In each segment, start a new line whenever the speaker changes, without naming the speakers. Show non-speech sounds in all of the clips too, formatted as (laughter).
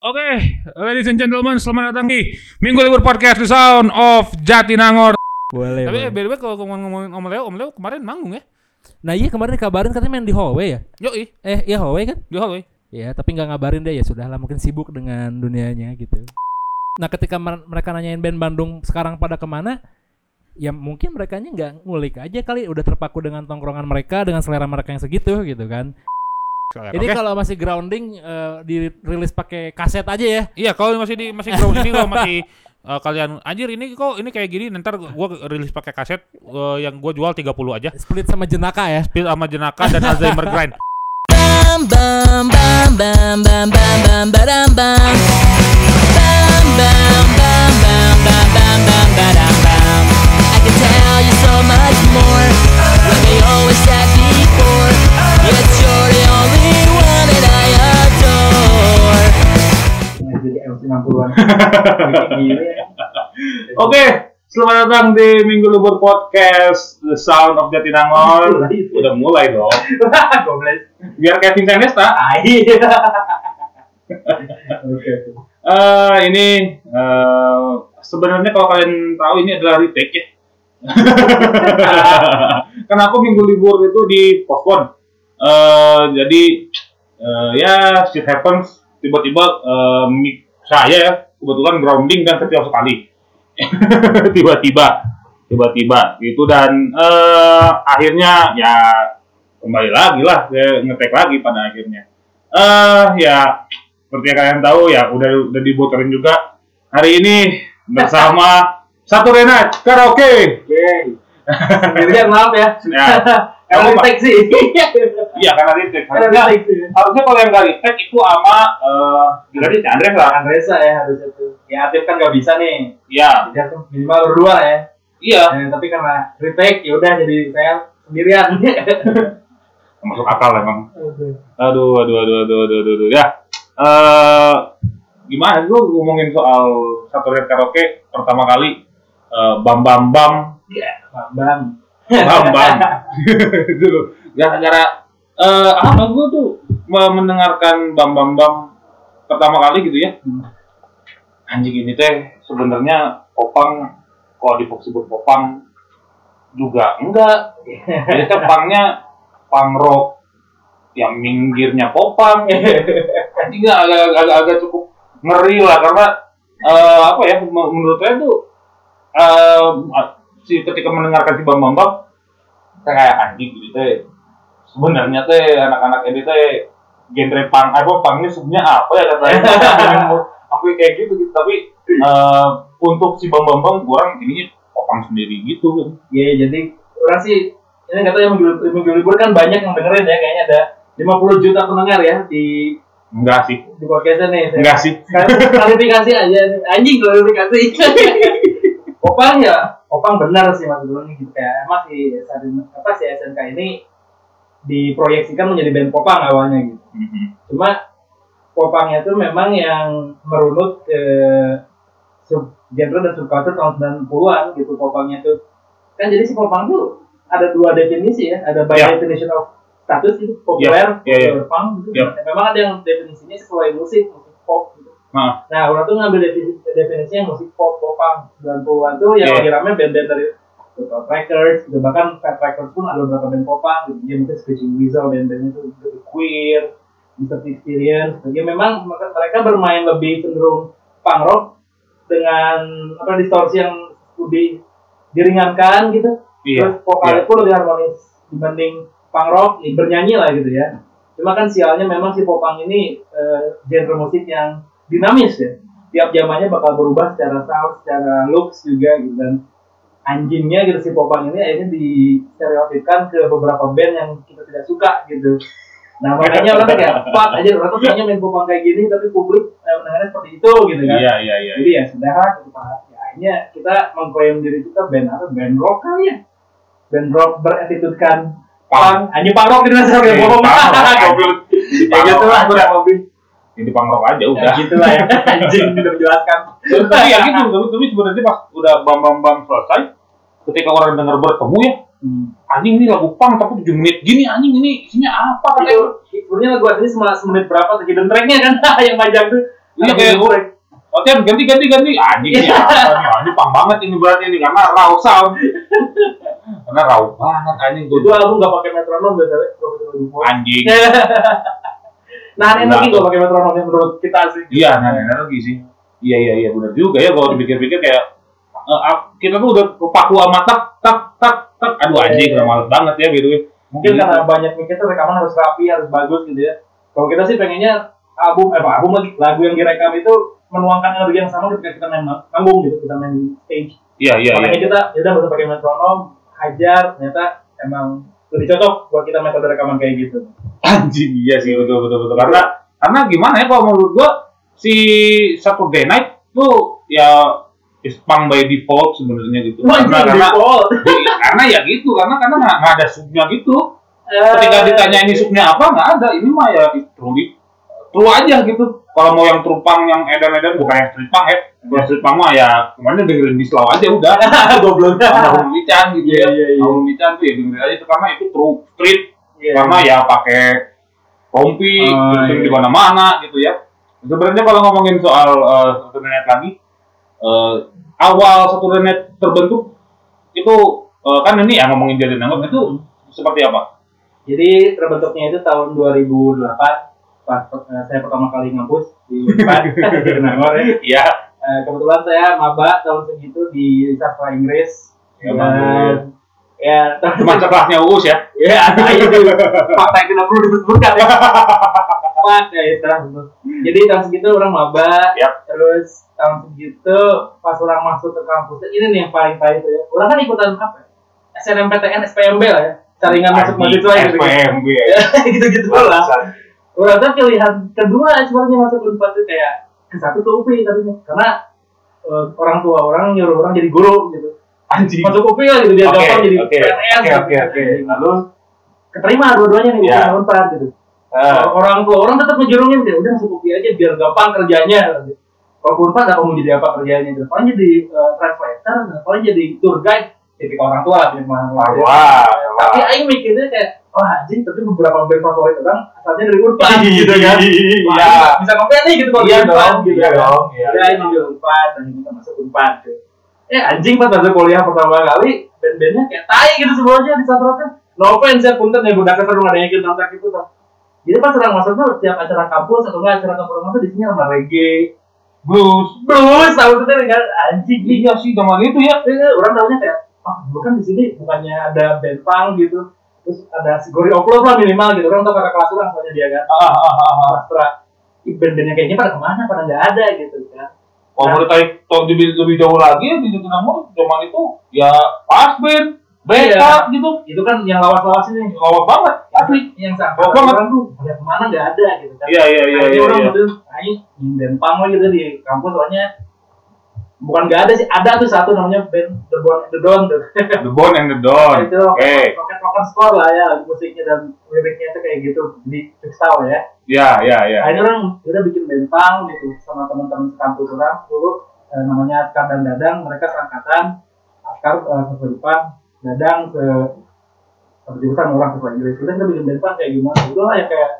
Oke, ladies and gentlemen, selamat datang di Minggu Libur Podcast The Sound of Jatinangor.
Boleh.
Tapi
boleh.
by the way kalau ngomong-ngomongin Om Leo, Om Leo kemarin manggung ya?
Nah iya kemarin dikabarin katanya main di hallway ya.
Yoi,
Eh iya hallway kan?
di hallway.
Iya tapi nggak ngabarin deh ya sudahlah mungkin sibuk dengan dunianya gitu. Nah ketika mer- mereka nanyain band Bandung sekarang pada ke mana, ya mungkin mereka nggak ngulik aja kali udah terpaku dengan tongkrongan mereka dengan selera mereka yang segitu gitu kan. Jadi
Oke.
kalau masih grounding eh, dirilis pakai kaset aja ya.
Iya, kalau masih di masih ground ini kalau masih eh, kalian anjir ini kok ini kayak gini ntar gua rilis pakai kaset eh, yang gua jual 30 aja.
Split sama jenaka ya.
Pil sama jenaka dan Alzheimer grind.
bam bam bam bam bam bam bam badam bam bam bam bam bam bam bam bam badam bam I can tell you so much more like I always said before yes you're the only one that I adore
jadi MC 60-an. Gila.
Oke, selamat datang di Minggu Libur Podcast The Sound of Jatinangor. (laughs) Udah mulai dong. (laughs) Biar Kevin Senesta.
Oke.
Eh ini eh, sebenarnya kalau kalian tahu ini adalah retake ya. (laughs) Karena aku minggu libur itu di postpone. Eh jadi eh, ya shit happens. Tiba-tiba mic saya ya kebetulan grounding dan setiap sekali. (laughs) Tiba-tiba, tiba-tiba gitu dan eh, akhirnya ya kembali lagi lah ya, ngetek lagi pada akhirnya. Eh ya seperti yang kalian tahu ya udah udah dibocorin juga hari ini bersama (laughs) satu Renat karaoke.
Oke. Sendirian maaf ya.
Ya, (laughs) emang,
tag sih.
iya karena retake.
Karena
Harusnya, kalau yang nggak retake itu sama eh gila sih Andres lah.
Andresa ya harusnya tuh. Ya Atif kan nggak bisa nih.
Iya,
Jadi aku minimal berdua ya.
iya.
Eh, tapi karena retake ya udah jadi saya sendirian. (laughs)
Masuk akal emang. Aduh, aduh, aduh, aduh, aduh, aduh, aduh. Ya, eh gimana lu ngomongin soal satu Renat karaoke pertama kali eh, bam bam bam
Bambang.
bam bam dulu (laughs) gara-gara eh apa gue tuh me- mendengarkan bam bam bam pertama kali gitu ya. Anjing ini teh sebenarnya popang. Kalau disebut popang juga enggak. (laughs) Jadi teh pangnya pang rock yang minggirnya popang. Anjing nggak agak, agak, agak cukup ngeri lah. Karena eh, apa ya men- menurut saya tuh eh, si ketika mendengarkan si bam bam bam saya kayak anjing gitu teh sebenarnya teh anak-anak ini teh genre pang apa pangnya sebenarnya apa ya katanya. (laughs) Sampai kayak gitu gitu. Tapi eh, untuk si bam bam bam kurang ini popang sendiri gitu kan.
Iya, jadi orang sih ini nggak tahu yang minggu, libur kan banyak yang dengerin ya, kayaknya ada 50 juta pendengar ya di
enggak sih.
di podcastnya nih. Saya-
enggak sih.
Klarifikasi aja, anjing klarifikasi. (laughs) Opang ya, Opang benar sih mas dulu nih gitu kayak emang si apa si SNK ini diproyeksikan menjadi band Popang awalnya gitu.
Mhm.
Cuma Popangnya tuh memang yang merunut ke sub genre dan subculture tahun 90-an gitu Popangnya tuh. Kan jadi si Popang tuh ada dua definisi ya, ada by
Ya.
definition of status gitu, populer,
Ya, ya, ya.
popular punk gitu.
Ya.
Memang ada yang definisinya sesuai musik, musik pop.
Nah.
Nah, orang tuh ngambil definisi, definisinya musik pop, popang 90-an tuh yang
Ya.
lagi rame band-band dari Total Records, gitu. bahkan Fat Records pun ada beberapa band popang, gitu. Dia mungkin Screeching Weasel, band-bandnya tuh The Queer, Mr. Experience, gitu. Ya memang mereka bermain lebih cenderung punk rock dengan apa distorsi yang lebih diringankan gitu.
iya
Terus vokalnya pun lebih harmonis dibanding punk rock, ya, bernyanyi lah gitu ya. Cuma kan sialnya memang si popang ini eh, genre musik yang dinamis ya. Tiap zamannya bakal berubah secara sound, secara looks juga gitu dan anjingnya gitu si popang ini akhirnya distereotipkan ke beberapa band yang kita tidak suka gitu. Nah makanya orang kayak fuck aja orang tuh kayaknya main popang kayak gini tapi publik eh, mendengarnya seperti itu gitu kan.
iya iya iya
Jadi ya sudah gitu Pak. Ya, akhirnya kita mengklaim diri kita band apa? Band rock kali ya. Band rock berattitudekan punk. Anjing punk rock di dasar ya
Iya,
bohong.
punk rock, goblok. Di (laughs)
Ya gitu lah kurang lebih.
Jadi pangrok aja
Ya
udah
gitu lah ya. (laughs) Anjing tidak menjelaskan.
tapi ya gitu tapi, tapi sebenarnya pas udah bam bam bam selesai ketika orang dengar bertemu ya
Hmm.
anjing ini lagu pang tapi 7 menit gini anjing ini isinya apa
Itu
katanya
sebenarnya lagu asli cuma semenit berapa tuh hidden tracknya kan (laughs) yang panjang tuh
Iya kayak gue. Latihan ganti ganti ganti anjing ini apa nih anjing pang banget ini berarti ini karena raw sound (laughs) karena raw banget anjing
Itu
gue
album nggak pakai metronom biasanya.
Anjing
Nah, lagi nggak pakai metronom yang menurut kita sih.
Iya, nah energi sih. Iya iya iya benar juga ya kalau dipikir-pikir kayak ah, kita tuh udah paku sama tak tak tak tak. Aduh anjing udah males banget ya gitu.
Mungkin karena banyak mikir tuh rekaman harus rapi, harus bagus gitu ya. Kalau kita sih pengennya album, eh apa, album lagi, lagu yang direkam itu menuangkan energi yang sama ketika kita main ma- manggung gitu, kita main stage.
Iya iya
Makanya
iya.
kita ya udah usah pakai metronom, hajar, ternyata emang lebih cocok buat kita metode rekaman kayak gitu.
Anjing iya sih betul betul betul karena karena gimana ya kalau menurut gua si Saturday Night tuh ya is punk by default sebenarnya gitu.
Wah,
Karena karena, (laughs) karena ya gitu karena karena nggak ada subnya gitu.
Eh,
Ketika ditanya ini subnya apa nggak ada. Ini mah ya true true aja gitu. Kalau mau yang true punk yang edan-edan bukan yang punk ya. Kalau punk mah ya kemarin dengerin di slow aja udah. (laughs)
goblok.
Sama Humican gitu ya.
Iya, iya, iya.
Sama Humican tuh ya dengerin aja itu karena itu true street
Iya.
karena ya pakai rompi
Oh, iya.
di mana-mana gitu ya. Sebenarnya kalau ngomongin soal uh, satu net lagi, eh, awal satu net terbentuk itu eh, kan ini ya ngomongin jadi nanggap itu seperti apa?
Jadi terbentuknya itu tahun 2008 pas eh, saya pertama kali ngampus di Unpad (laughs) di Nangor ya.
Iya.
Kebetulan saya maba tahun segitu di sastra Inggris
Ya,
dan ya
Cuma sekelasnya Uus ya.
ya ada itu fakta yang tidak perlu disebutkan ya Pak, ya itu. Jadi tahun segitu orang maba,
Yap.
terus tahun segitu pas orang masuk ke kampus, ini nih yang paling pahit ya. Orang kan ikutan apa? SNMPTN, SPMB lah ya, saringan masuk mahasiswa gitu.
SPMB ya. (laughs)
Ya, gitu-gitu lah. Orang tuh pilihan kedua sebenarnya masuk Unpad itu kayak ke satu ke UPI tadinya karena eh, orang tua orang nyuruh orang jadi guru gitu.
Anjing.
Masuk UPI lah gitu dia
Oke,
gampang jadi
oke,
PNS.
oke,
gitu.
oke, oke. Lalu
keterima dua-duanya nih sama Unpad gitu.
eh,
orang tua orang tetap ngejurungin dia udah masuk UPI aja biar gampang kerjanya. Gitu. Kalau Unpad apa mau jadi apa kerjanya gitu. Paling jadi eh, translator, paling jadi tour guide tipikal orang tua mana.
wah, wah.
Tapi Aing mikirnya kayak, wah anjing, tapi beberapa band favorit orang asalnya dari Unpad gitu kan.
Iya.
Bisa ngomong nih gitu kalau
Iya
di Unpad
dong,
gitu
iya dong, iya.
Aing di Unpad, dan kita masuk Unpad gitu. Eh anjing pas masuk kuliah pertama kali, band-bandnya kayak tai gitu semuanya di satu No offense ya, punten ya, budak kesel ada yang kita gitu tuh. Jadi pas orang masuk tuh, tiap acara kampus atau enggak acara kampus tuh di sini sama reggae,
Blues.
blues, tahu tuh kan anjing
Iya sih zaman itu ya.
Eh, orang tahunya kayak ah dulu kan di sini bukannya ada band punk gitu terus ada si Glory of Love lah minimal gitu orang tahu kakak kelas orang soalnya dia kan
Ah, ah, ah, ah.
Astra band-bandnya kayaknya pada ke mana pada nggak ada gitu kan
Kalau mau ditarik tahun lebih, lebih jauh lagi ya di Jatinangor zaman itu ya pas band, BK
Iya.
gitu,
itu kan yang lawas-lawas ini
lawak banget.
asli yang
Lawak
sampai
banget.
orang tuh pada ke mana nggak ada gitu kan
Iya iya iya iya.
orang
iya.
betul ayo punk lah gitu di kampus soalnya bukan nggak ada sih. Ada tuh satu namanya band The Bone and the tuh.
The Bone and the Dawn.
itu
Oke.
rocket rocket rocket score lah ya musiknya dan liriknya itu kayak gitu. Di freestyle ya.
Ya ya ya.
akhirnya orang udah bikin bentang gitu sama teman-teman sekampus orang dulu. Eh, namanya Askar dan Dadang. Mereka seangkatan. Askar eh, ke depan Dadang ke jurusan orang ke Inggris. Udah kita bikin bentang kayak gimana? Itu lah ya kayak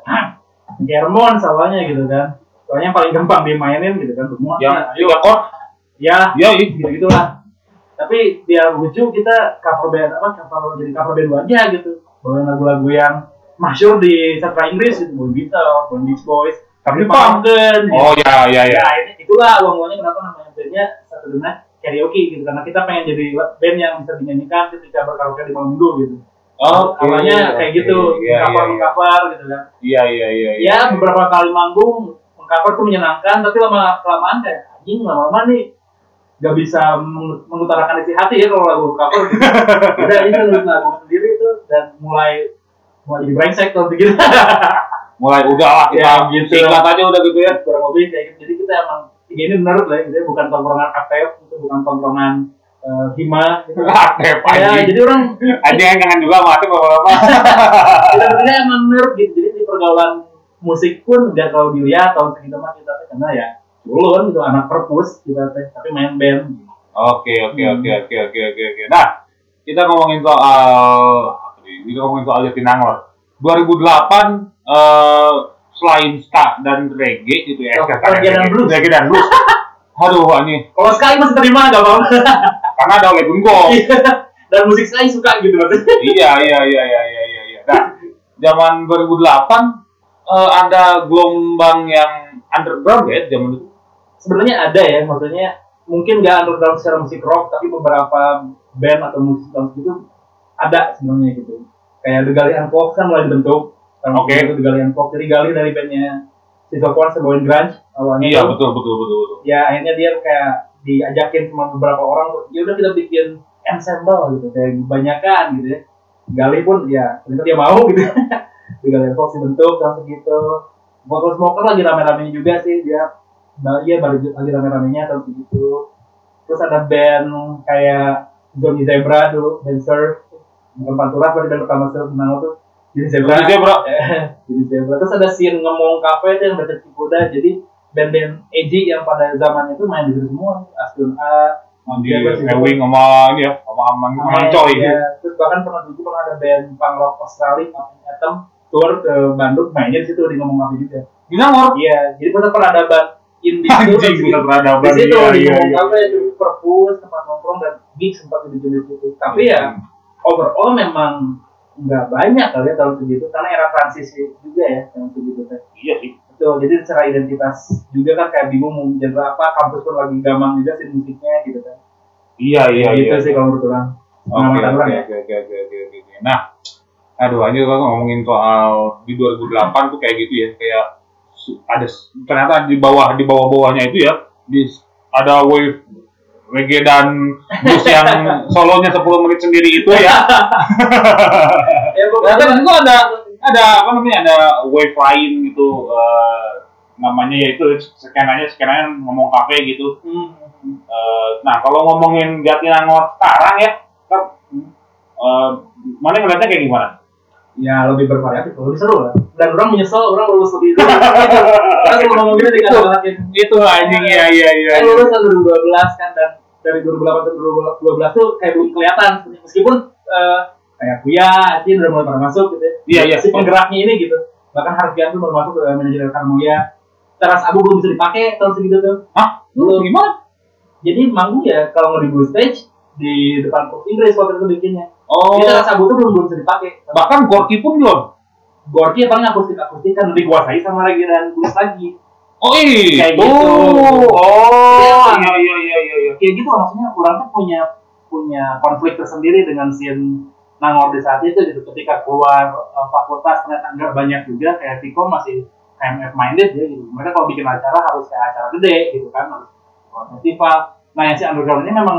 Germon salahnya gitu kan. Soalnya yang paling gampang dimainin gitu kan semua.
Yang tiga chord.
Ya
Ya itu.
gitu gitulah tapi biar lucu kita cover band apa cover jadi cover band aja gitu bawain lagu-lagu yang masyur di sastra Inggris gitu Bon Beatles, Bon Beach Boys
Tapi
kan gitu.
Oh ya ya ya.
ya ini itulah awal-awalnya kenapa namanya bandnya satu dengan karaoke gitu karena kita pengen jadi band yang bisa dinyanyikan ketika berkaraoke di malam minggu gitu
Oke.
awalnya kayak gitu
Iya
cover
iya iya.
cover gitu kan
Iya iya iya.
ya beberapa kali manggung mengcover tuh menyenangkan tapi lama kelamaan kayak anjing lama-lama nih gak bisa meng- mengutarakan isi hati ya kalau lagu cover gitu. (laughs) udah ini nulis lagu sendiri tuh dan mulai mulai jadi brengsek kalau begitu (laughs)
Mulai udah lah kita
Ya, gitu.
singkat aja udah gitu ya.
kurang lebih kayak gitu jadi kita emang ini menurut lah ya gitu bukan tongkrongan ATF itu bukan tongkrongan eh, hima gitu. (laughs)
Aktif
ya jadi orang
Anjing yang kangen juga mati bapak-bapak.
sebenarnya emang nerd gitu jadi di pergaulan musik pun nggak terlalu dilihat tahun segitu mah kita karena ya ulun gitu anak perpus kita teh tapi main band
Oke oke
Hmm.
oke oke oke oke oke. Nah kita ngomongin soal kita ngomongin soal Jatinangor. 2008 eh, selain ska dan reggae gitu ya.
Oh,
ska,
reggae dan blues.
Reggae dan blues. Aduh, ini
Kalau sekali masih terima nggak apa-apa. (laughs)
karena ada oleh Gunggong. (laughs)
Dan musik saya suka gitu maksudnya. (laughs)
iya, iya, iya, iya, iya, iya, iya. Nah, zaman 2008 eh, ada gelombang yang underground ya zaman itu.
Sebenarnya ada ya, maksudnya mungkin nggak underground secara musik rock, tapi beberapa band atau musik dance gitu ada sebenarnya gitu. Kayak The Gallian Fox kan mulai dibentuk.
Oke.
itu The Gallian Fox. Jadi Gali dari bandnya Sisopon sebawain grunge awalnya.
Iya, betul, betul, betul, betul.
ya akhirnya dia kayak diajakin sama beberapa orang tuh ya udah kita bikin ensemble gitu kayak kebanyakan gitu ya Gali pun ya ternyata dia mau gitu (laughs) di Gali Fox dibentuk langsung gitu Vocal Smoker lagi rame-ramenya juga sih dia Bali ya balik lagi rame-ramenya tahun segitu terus ada band kayak Johnny Zebra dulu surf bukan Pantura berarti band pertama surf menang tuh Johnny Zebra
Jadi bro,
jadi zebra. Terus ada scene ngomong kafe itu yang dekat Cipuda. Jadi band-band edgy yang pada zaman itu main di situ semua. Astun A,
di
Zebra sih.
Ewing sama ini ya, sama Aman, Aman Coy.
ya. Terus bahkan pernah dulu pernah ada band punk rock Australia, Atom Atom, tour ke Bandung mainnya di situ di ngomong kafe juga.
Di Nangor.
Iya, jadi pernah pernah ada band in di situ.
Anjing,
di-
peradaban.
di situ
Iya,
di
iya,
ngomong
iya.
di perpus tempat nongkrong dan gig sempat di di situ. Tapi ya overall memang nggak banyak kali ya tahun segitu karena era transisi juga ya tahun segitu teh.
Iya sih.
Betul, jadi secara identitas juga kan kayak bingung mau genre apa, kampus pun lagi gamang juga sih musiknya gitu kan.
Iya, iya,
gitu
iya.
sih kalau menurut orang.
Oke, oke,
ya.
oke, oke, oke, oke, oke. Nah, aduh, aja kalau ngomongin soal di 2008 tuh kayak gitu ya, kayak ada ternyata di bawah di bawah bawahnya itu ya, di ada wave reggae dan blues yang (laughs) solonya 10 menit sendiri itu ya. (laughs)
Ya,
Ternyata itu ada ada apa namanya ada wave lain gitu eh, namanya yaitu skenanya skenanya ngomong kafe gitu.
Hmm.
Eh, nah kalau ngomongin Jatinangor sekarang ya, kan, eh, mana ngeliatnya kayak gimana?
Ya lebih bervariatif, lebih seru lah. Dan orang menyesal orang lulus lebih dulu. Karena kalau ngomong gitu dikatakan
Itu anjing ya iya iya.
Kan lulus tahun 2012 kan dan dari 2008 ke 2012 tuh kayak belum kelihatan meskipun eh, kayak Kuya, Acin udah mulai pada masuk gitu ya.
Iya, iya.
Si penggeraknya ini gitu. Bahkan Harfian tuh baru masuk ke manajer Karmoya. Teras Abu belum bisa dipakai tahun segitu tuh.
Hah? Lu gimana?
Jadi manggung ya kalau nggak di Blue Stage di depan Inggris waktu itu bikinnya.
Oh,
Jadi teras Abu tuh belum belum bisa dipakai.
bahkan Gorky pun belum.
Gorky paling akustik akustik kan lebih kuasai sama lagi dan blues lagi.
Oh iya.
Kayak gitu.
Oh
Iya.
iya iya iya iya. iya.
kayak gitu maksudnya orang tuh punya punya konflik tersendiri dengan scene Nangor di saat itu gitu ketika keluar uh, fakultas ternyata nggak banyak juga kayak Tiko masih KMF minded ya gitu mereka kalau bikin acara harus kayak acara gede gitu kan harus festival nah yang si underground ini memang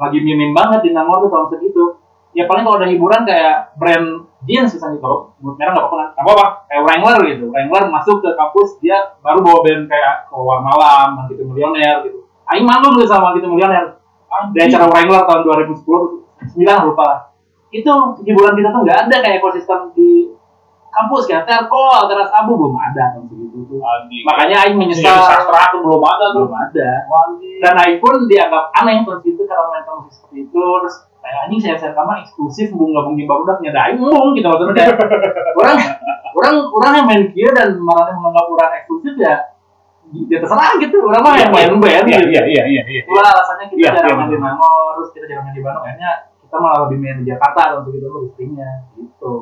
lagi minim banget di Nangor tuh tahun segitu ya paling kalau ada hiburan kayak brand jeans misalnya kalau sebut merah nggak apa-apa kan apa apa kayak Wrangler gitu. Wrangler masuk ke kampus dia baru bawa band kayak keluar malam gitu milioner gitu. Aing manggung tuh sama gitu milioner. Di acara Wrangler tahun 2010 9 lupa lah. Itu hiburan kita tuh nggak ada kayak ekosistem di kampus. Kayak Telkom, Teras Abu belum ada tahun segitu tuh.
Anjing.
makanya Aing menyesal.
Sastra tuh belum ada tuh.
belum ada. Dan Aing pun dianggap aneh tahun segitu karena main musik seperti itu. Terus kayak anjing saya saya kamu eksklusif mbung gabung di baru udah nyada Aing mbung gitu maksudnya kayak orang orang orang yang main kia dan malah menganggap orang eksklusif ya ya terserah gitu orang mah yang main band
Iya
gitu
iya iya iya iya.
Itulah alasannya kita
Iya,
jarang
iya,
main di. Nangor, terus kita jarang main di Bandung. Akhirnya kita malah lebih main di Jakarta atau begitu loh listingnya gitu.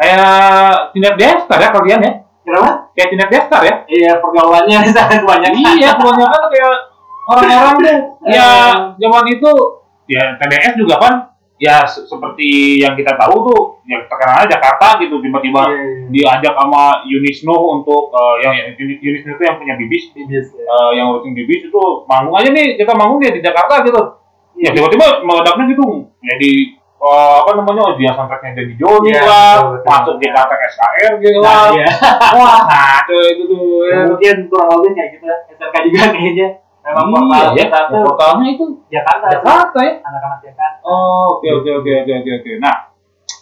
Kayak Tinet Destar ya kalian ya?
Kenapa?
Kayak Tinet Destar ya?
Iya pergaulannya (laughs) sangat kebanyakan.
Iya, kebanyakan kayak orang-orang tuh (laughs) ya zaman itu ya TDS juga kan ya se- seperti yang kita tahu tuh yang terkenal Jakarta gitu tiba-tiba
Iya, iya.
diajak sama Yunisno untuk eh, yang Yuni- Yunisno itu yang punya bibis
Bibis ya.
eh, yang urusin bibis itu manggung aja nih kita manggung dia di Jakarta gitu ya tiba-tiba meledaknya gitu jadi eh, apa namanya audiens soundtracknya jadi Joni
Iya,
lah
betul, betul.
masuk di kata SKR gitu
Nah,
lah
iya.
wah kacau itu tuh ya.
Mungkin kurang lebih kayak gitu ya. SRK juga kayaknya. Memang
Iya,
portal
ya,
kita tuh
portalnya itu
Jakarta.
Jakarta ya
Anak-anak Jakarta.
Oh, oke oke oke oke oke oke. Nah,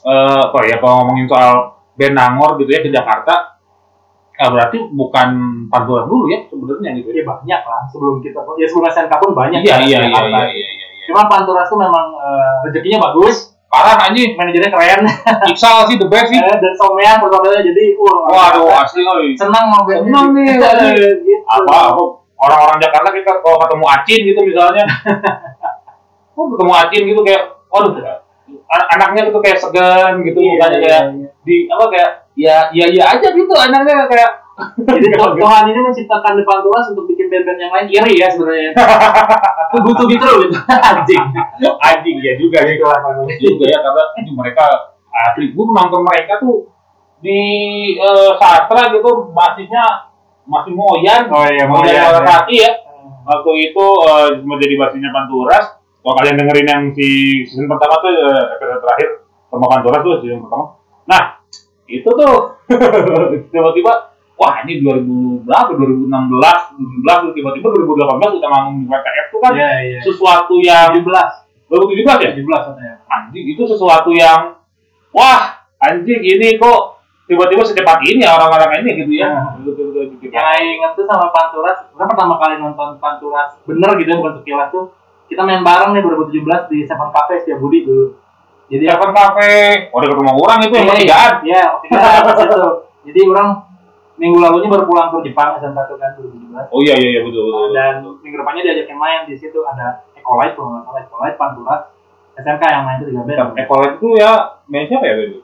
eh apa ya kalau ngomongin soal band Nangor gitu ya ke Jakarta, ya berarti bukan pantulan dulu ya sebenarnya gitu ya.
Iya banyak lah sebelum kita ya sebelum SNK pun banyak
Iya
ya,
iya iya
Jakarta.
iya iya iya. iya.
Cuma Panturas tuh memang eh, rezekinya bagus.
parah anjing
manajernya keren (laughs)
Iksal sih the best sih
Eh, dan Someang personelnya jadi wah
waduh asli oi
senang mau
Senang nih, (laughs)
gitu.
apa apa orang-orang Jakarta kita kalau ketemu Acin gitu misalnya (laughs) oh ketemu Acin gitu kayak an- anaknya gitu kayak segan gitu
Iya,
mukanya
iya,
kayak
iya.
di apa kayak ya ya ya aja gitu anaknya kayak
Jadi (laughs) Tuh- Tuhan ini menciptakan depan turas untuk bikin band-band yang lain iri ya sebenarnya. (laughs) Tuh butuh gitu loh gitu. Anjing.
anjing ya juga sih juga ya karena mereka asli gue nonton mereka tuh di eh, sastra gitu masihnya masih moyan.
Oh iya,
moyan
Moyan,
Moyan
ya.
kaki ya waktu itu eh, menjadi basinya Panturas. Kalau kalian dengerin yang si season pertama tuh eh, episode terakhir sama Panturas tuh season pertama. Nah itu tuh. (laughs) Tiba-tiba wah ini 2000 berapa? 2016 17 tuh tiba-tiba 2018 udah manggung di WTF tuh kan.
Iya, iya.
sesuatu yang
17.
2017 ya?
17 katanya.
anjing itu sesuatu yang wah anjing ini kok tiba-tiba secepat ini ya orang-orang ini gitu ya
Nah. Yang Aing inget tuh sama Panturas, kita pertama kali nonton Panturas bener gitu ya, bukan sekilas tuh. Kita main bareng nih 2017 di Seven Cafe Setia Budi dulu. Jadi
Seven Cafe oh dekat rumah orang itu yang pertigaan
Iya, pertigaan pas itu. Jadi orang minggu lalunya baru pulang ke Jepang SN1 kan 2017.
oh iya iya iya betul, betul,
dan
betul.
minggu depannya diajakin main di situ ada Ecolite kalau nggak salah Ecolite Panturas SMK yang main itu tiga band
Ecolite itu ya main siapa ya itu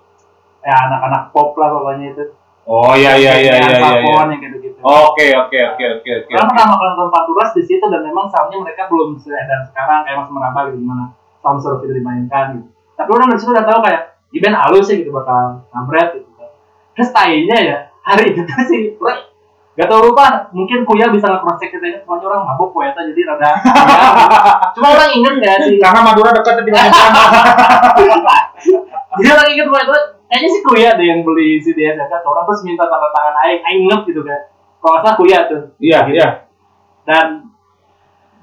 ya anak-anak pop lah pokoknya itu
oh iya iya iya iya iya, iya.
Yang gitu-gitu
oke oke oke oke oke
Karena pertama kali nonton Panturas di situ dan memang soundnya mereka belum seedan sekarang kayak Mas Meraba gitu gimana sound surf itu dimainkan gitu. Tapi orang dari situ udah tahu kayak di band halus sih gitu bakal nabret gitu. Terus tainya ya hari itu tuh sih gue Gak tau lupa, mungkin Kuya bisa nge-cross check kita ini semuanya orang mabuk Kuya jadi rada ya, Cuma orang inget gak sih?
karena Madura dekat dengan Jepang (laughs)
Jadi orang inget Kuya itu kayaknya sih Kuya deh yang beli CD ke orang terus minta tanda tangan Aing, Aing inget gitu kan. Kalau nggak salah Kuya tuh.
Iya iya.
Dan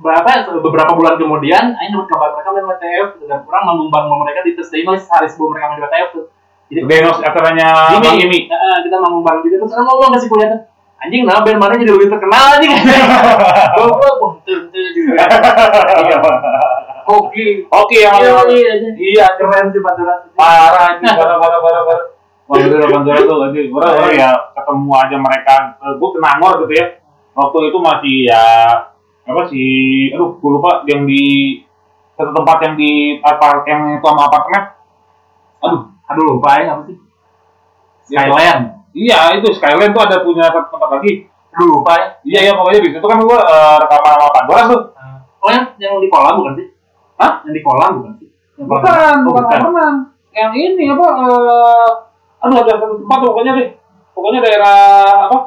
berapa beberapa bulan kemudian Aing dapat kabar mereka main WTF gitu, dan orang manggung bareng sama mereka di Thursday Noise hari sebelum mereka main WTF tuh. Jadi
Denos acaranya Bang Imi
Heeh, kita manggung bareng gitu terus orang ngomong ke si kuliah tuh anjing nah band mana jadi lebih terkenal anjing? (laughs) Goblok wah itu itu juga. Iya. Hoki.
Oke yang
iya iya
iya.
Keren sih Panturas
parah anjing. (laughs) Parah parah parah parah. Madura Madura tuh anjing. Orang orang ya. Ketemu aja mereka. Gue ke Nangor gitu ya. Waktu itu masih ya apa sih? Aduh gue lupa yang di satu tempat yang di apa yang itu sama apartemen. Aduh
aduh lupa ya apa sih? Skyland
iya itu Skyland tuh ada punya satu tempat lagi.
Lupa ya.
Iya iya pokoknya di situ kan gue eh, rekaman sama Pak Doras tuh
oh yang yang di kolam bukan sih?
Hah?
yang di kolam bukan sih? Yang kolam.
bukan
Oh,
bukan. apartemen yang ini apa eh, aduh ada satu tempat tuh pokoknya deh. Pokoknya daerah apa?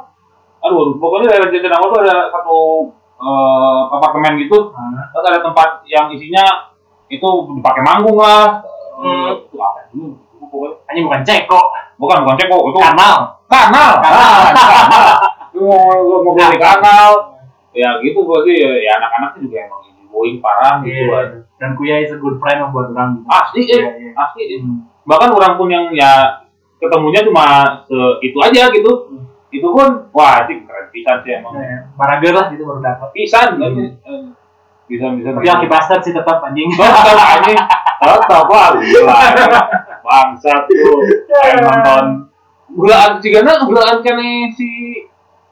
Aduh pokoknya daerah Jatinangor tuh ada satu eh, apartemen gitu.
Ah.
terus ada tempat yang isinya itu dipakai manggung lah.
Hmm.
Eh, itu apa? Dulu Itu pokoknya
Hanya bukan ceko
bukan bukan ceko itu
kanal
kanal
Kanal.
Ah, Itu mau mau di kanal ya gitu gua sih ya, ya anak-anaknya juga emang going parah gitu kan.
Iya. Dan Kuya is a good friend buat orang.
asli
Iya,
eh
iya.
asli eh. bahkan orang pun yang ya ketemunya cuma se itu aja gitu itu pun wah sih keren pisan sih emang
Iya, Barager lah gitu baru dapat.
pisan kan bisa bisa
Tapi Aki Bastard sih tetap anjing.
tetap anjing (laughs) tetap wah gila bangsat tuh kayak (laughs) nonton bulan cigana bulan kene si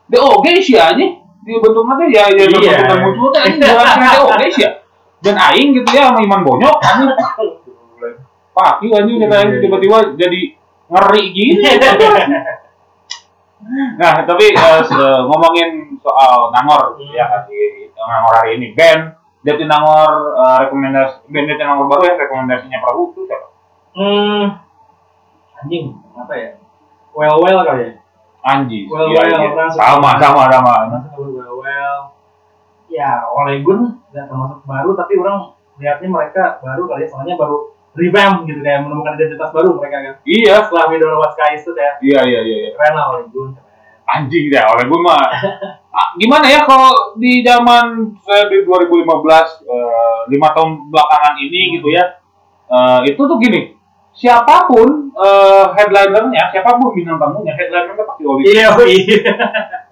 DOG sih anjing di bentuknya ya ya
Iya.
bentukan muncul kan anjing bulan kene DOG sih ya dan aing gitu ya sama Iman Bonyok anjing Pak, iya anjing kita
Iya.
tiba-tiba jadi ngeri gini. (laughs) nah, tapi se- ngomongin soal Nangor
Hmm.
ya kan di Nangor hari ini band Jatinangor eh, rekomendasi band Jatinangor baru ya rekomendasinya Prabu itu siapa?
Hmm. Anjing, apa ya? Well well kali ya.
Anji.
Well,
Iya,
well,
iya.
langsung.
sama sama sama.
Well well. Ya, Ole Gun nggak termasuk baru tapi orang lihatnya mereka baru kali ya, soalnya baru revamp gitu kayak menemukan identitas baru mereka kan.
Iya.
Setelah Know What Sky itu kayak
Iya iya iya. iya.
keren lah Ole Gun.
Anjing deh, oleh gue mah. Ah, gimana ya kalau di zaman saya di 2015 eh, lima tahun belakangan ini gitu ya, eh, itu tuh gini, siapa pun eh, headlinernya, siapa pun bintang tamunya, headlinernya pasti Oli.
Iya, (laughs) iya.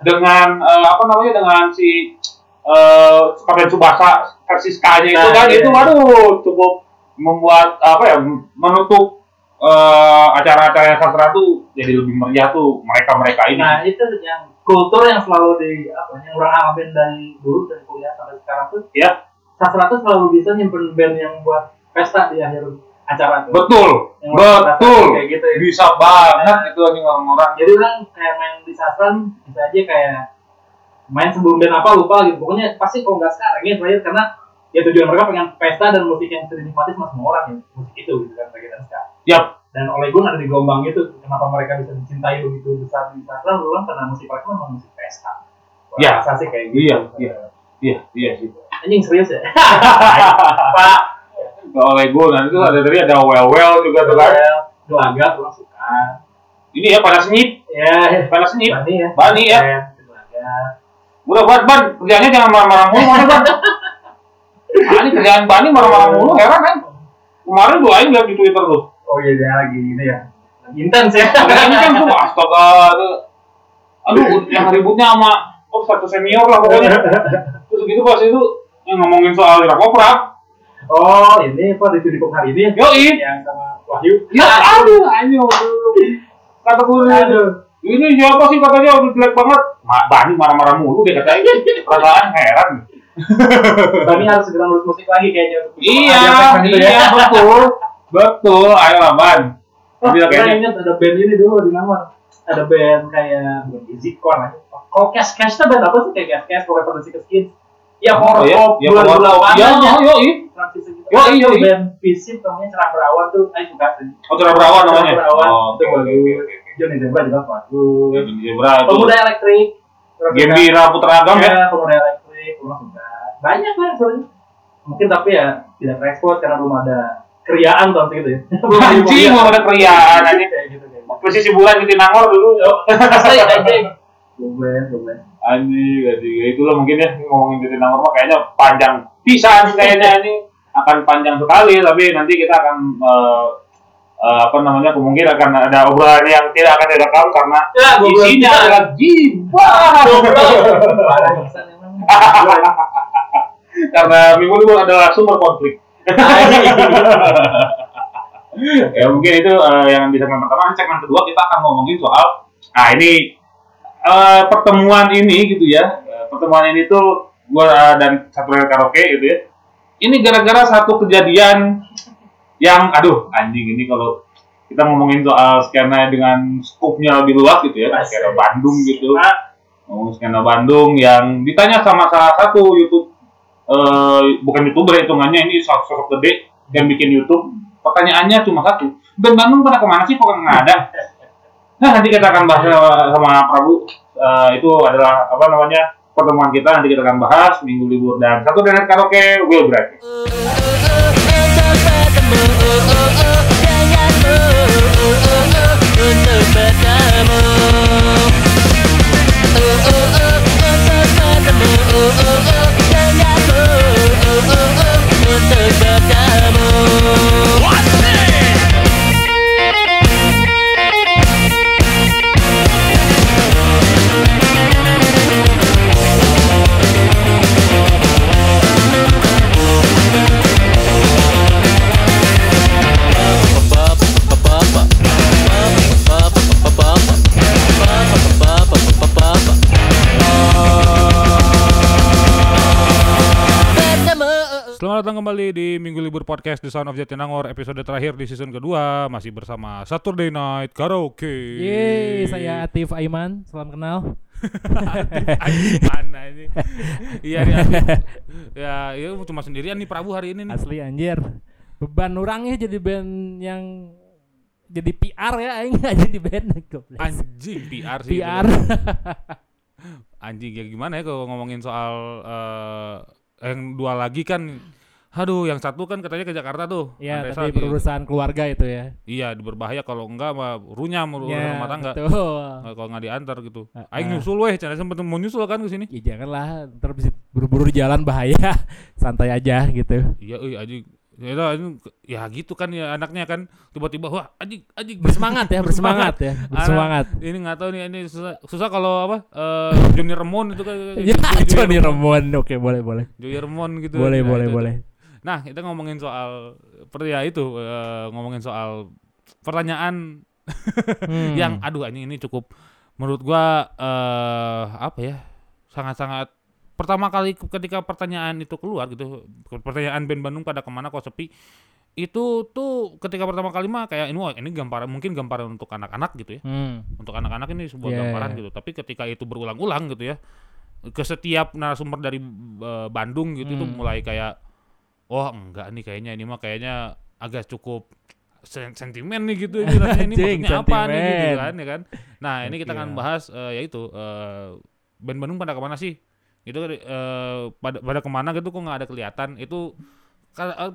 Dengan eh, apa namanya dengan si eh Kapten Subasa versi Ska-nya itu
Nah,
kan,
iya.
itu waduh cukup membuat apa ya menutup eh, acara-acara sastra tuh jadi lebih meriah tuh mereka-mereka ini.
Nah itu yang kultur yang selalu di apa yang orang alamin dari dulu dari kuliah sampai sekarang tuh
Ya.
sastra tuh selalu bisa nyimpen band yang buat pesta di akhir acara tuh.
Betul,
Yang
betul.
kayak gitu ya.
Bisa banget itu anjing orang-orang.
Jadi orang kayak main di sastra bisa aja kayak main sebelum band apa lupa gitu. Pokoknya pasti kalau nggak sekarang ya terakhir karena ya tujuan mereka pengen pesta dan musik yang bisa dinikmati sama semua orang ya musik itu gitu kan bagi dan ska.
Yap.
Dan oleh gue ada di gelombang itu kenapa mereka bisa dicintai begitu besar di sastra dulu kan karena musik mereka memang musik pesta. Gua
Ya.
rasa sih kayak gitu.
Iya, iya. Iya, iya sih.
Anjing serius ya? (laughs)
Pak, kalau Lego nanti tuh ada tadi ada well well juga tuh kan.
Gelagat orang suka.
Ini ya pada senyip,
Ya,
pada senyip.
Bani ya.
Bani ya.
Gelagat.
Udah buat ban, kerjanya jangan marah-marah mulu, mana ban? Ah, ini kerjaan Bani marah-marah mulu, heran kan? Kemarin doain lihat di Twitter tuh.
Oh iya dia lagi ini ya. Intens ya.
Ini kan tuh astaga, tuh. aduh yang ributnya sama oh satu senior lah pokoknya. Terus gitu pas itu yang ngomongin soal Irak.
Oh ini apa di Tudipok hari ini ya?
Yoi,
Yang sama Wahyu.
ya aduh, anjing. Kata gue,
Aduh.
ini siapa sih katanya udah jelek banget. Ma, Bani marah-marah mulu dia katanya. Perasaan heran. (laughs)
Bani harus segera nulis musik lagi kayaknya.
Iya,
ada segmen itu ya.
iya betul, betul. Ayo lah Ban.
Oh, saya
kayaknya
ingat ada band ini dulu di Mawar. Ada band kayak bukan Easy Core aja. Kalau Cash Cash tuh band apa sih kayak Cash Cash kalau produksi ke? Ya
Oh,
horror
ya,
pop
ya,
bulan
pop.
bulan
Ya,
aja.
oh,
gitu.
Yoi,
Ada
yoi.
band Visip namanya Cerah Berawan tuh, saya suka sih.
Oh, Cerah Berawan
Cerah
namanya.
Berawan
Oh,
itu
oke, oke,
bagus. Johnny Zebra juga bagus.
Ya, Zebra itu.
Pemuda Elektrik.
Gembira Putra Agam ya.
ya. Pemuda Elektrik, orang suka. Banyak lah sebenarnya. Mungkin tapi ya tidak terekspos karena belum ada keriaan tahun segitu ya. (laughs)
Anjing, belum ada keriaan, anjing.
Kayak gitu gitu.
Posisi bulan di Nangor dulu.
Asli anjing. Goblok, goblok.
Anjing, anjing. Ya, itulah mungkin ya ngomongin di Nangor mah kayaknya panjang pisan kayaknya ini akan panjang sekali tapi nanti kita akan eh, eh, apa namanya kemungkinan akan ada obrolan yang tidak akan direkam karena
Ya,
isinya adalah
emang. (laughs)
karena minggu itu adalah sumber konflik (laughs) ya mungkin itu eh, yang di segmen pertama segmen kedua kita akan ngomongin soal nah ini eh, pertemuan ini gitu ya. Eh, pertemuan ini tuh gua eh, dan satu karaoke gitu ya. Ini gara-gara satu kejadian yang aduh anjing ini kalau kita ngomongin soal skena dengan skupnya lebih luas gitu ya skena Bandung gitu.
Nah,
ngomong skena Bandung yang ditanya sama salah satu YouTube eh bukan youtuber hitungannya ini sosok, sosok gede yang bikin YouTube. Pertanyaannya cuma satu dan Bandung pada ke mana sih? Kok nggak ada nah nanti kita akan bahas sama- Prabu. Eh, itu adalah apa namanya pertemuan kita. Nanti kita akan bahas minggu libur dan satu dan karaoke will break
kembali di Minggu Libur Podcast The Sound of Jatinangor episode terakhir di season kedua masih bersama Saturday Night Karaoke.
Yeay, saya Atif Aiman, salam kenal. (laughs)
Anjing, mana ini? Iya nih, Atif. ya, ya cuma sendirian nih Prabu hari ini nih.
Asli anjir. Beban orang ya jadi band yang jadi PR ya aing jadi band.
Anjing PR sih.
PR.
Anjing ya gimana ya kalau ngomongin soal eh, yang dua lagi kan Aduh, yang satu kan katanya ke Jakarta tuh.
ya,
Andresa
tapi perusahaan keluarga itu ya.
Iya, berbahaya kalau enggak mah runyam ru-
Ya,
rumah tangga.
betul.
Kalau nggak diantar gitu.
Ah,
Aing
ah.
nyusul weh, cara sempet mau nyusul kan ke sini.
Ya janganlah, ntar bisa buru-buru di jalan bahaya. (laughs) Santai aja gitu.
Iya, euy anjing. Ya, ya gitu kan ya anaknya kan tiba-tiba wah anjing anjing
Bersemangat ya, bersemangat ya, bersemangat.
Anak, ini nggak tahu nih ini susah, susah kalau apa eh Johnny Remon itu kan (laughs)
Ya, Johnny Ramon. Oke, boleh, boleh.
Johnny Remon gitu.
Boleh,
Nah,
boleh,
itu-
boleh.
Nah, kita ngomongin soal ya itu eh, ngomongin soal pertanyaan (laughs)
Hmm.
yang aduh ini ini cukup menurut gua eh apa ya? sangat-sangat pertama kali ketika pertanyaan itu keluar gitu, pertanyaan band Bandung pada ke mana kok sepi itu tuh ketika pertama kali mah kayak ini wah ini gambaran mungkin gambaran untuk anak-anak gitu ya
Hmm.
untuk anak-anak ini sebuah
Yeah.
gambaran gitu tapi ketika itu berulang-ulang gitu ya ke setiap narasumber dari eh, Bandung gitu itu
Hmm.
mulai kayak oh enggak nih kayaknya ini mah kayaknya agak cukup sen- sentimen nih gitu ini rasanya ini (laughs) maksudnya apa nih? Gitu kan ya kan. Nah ini kita akan bahas eh, yaitu eh, band Bandung pada ke mana sih? Itu eh, pada pada ke mana gitu kok nggak ada kelihatan. Itu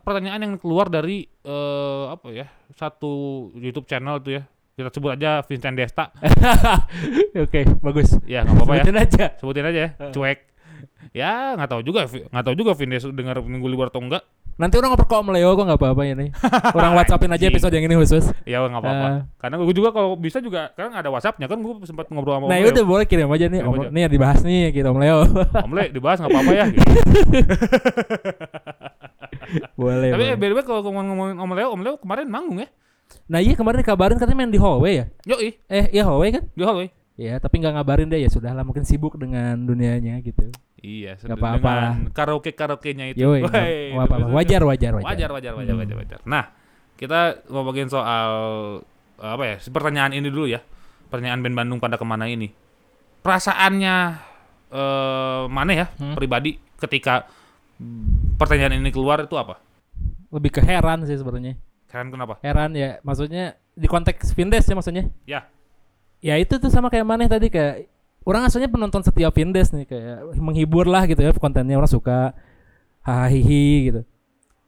pertanyaan yang keluar dari eh, apa ya satu YouTube channel tuh ya. Kita sebut aja Vincent Desta. (laughs)
Oke, bagus.
ya nggak apa-apa ya.
Sebutin aja.
sebutin aja ya cuek ya nggak tahu juga nggak tahu juga Vin Des dengar minggu libur atau enggak
Nanti orang ngoper kok Leo kok nggak apa-apa ini. (laughs) Orang WhatsAppin aja episode yang ini khusus.
ya nggak apa-apa
Ah.
karena gue juga kalau bisa juga karena nggak ada WhatsAppnya kan gue sempat ngobrol sama
Nah,
Om Leo
itu boleh kirim aja nih.
Kirim
Om,
aja.
nih dibahas nih gitu Om Leo. (laughs)
Om Le dibahas nggak apa-apa ya gitu. (laughs)
boleh.
tapi eh, by the way kalau ngomongin Om Leo Om Leo kemarin manggung ya
Nah, iya kemarin dikabarin katanya main di hallway ya?
yoi
Eh, iya hallway kan?
di hallway
Ya, tapi nggak ngabarin deh ya sudahlah mungkin sibuk dengan dunianya gitu.
Iya,
Nggak
sedang
apa-apa
dengan karaoke karaoke-nya itu.
Yoi, (laughs) apa-apa.
maksudnya-
Wajar, wajar, wajar.
wajar, wajar, wajar,
Hmm.
wajar, wajar. Nah, kita ngomongin soal apa ya? Pertanyaan ini dulu ya. Pertanyaan band Bandung pada ke mana ini? Perasaannya eh mana ya
Hmm.
pribadi ketika pertanyaan ini keluar itu apa?
Lebih ke heran sih sebenarnya.
Kalian kenapa?
Heran ya, maksudnya di konteks Vindes ya maksudnya.
Ya.
Ya itu tuh sama kayak maneh tadi kayak orang asalnya penonton setia Vindes nih kayak menghibur lah gitu ya kontennya orang suka hahaha gitu.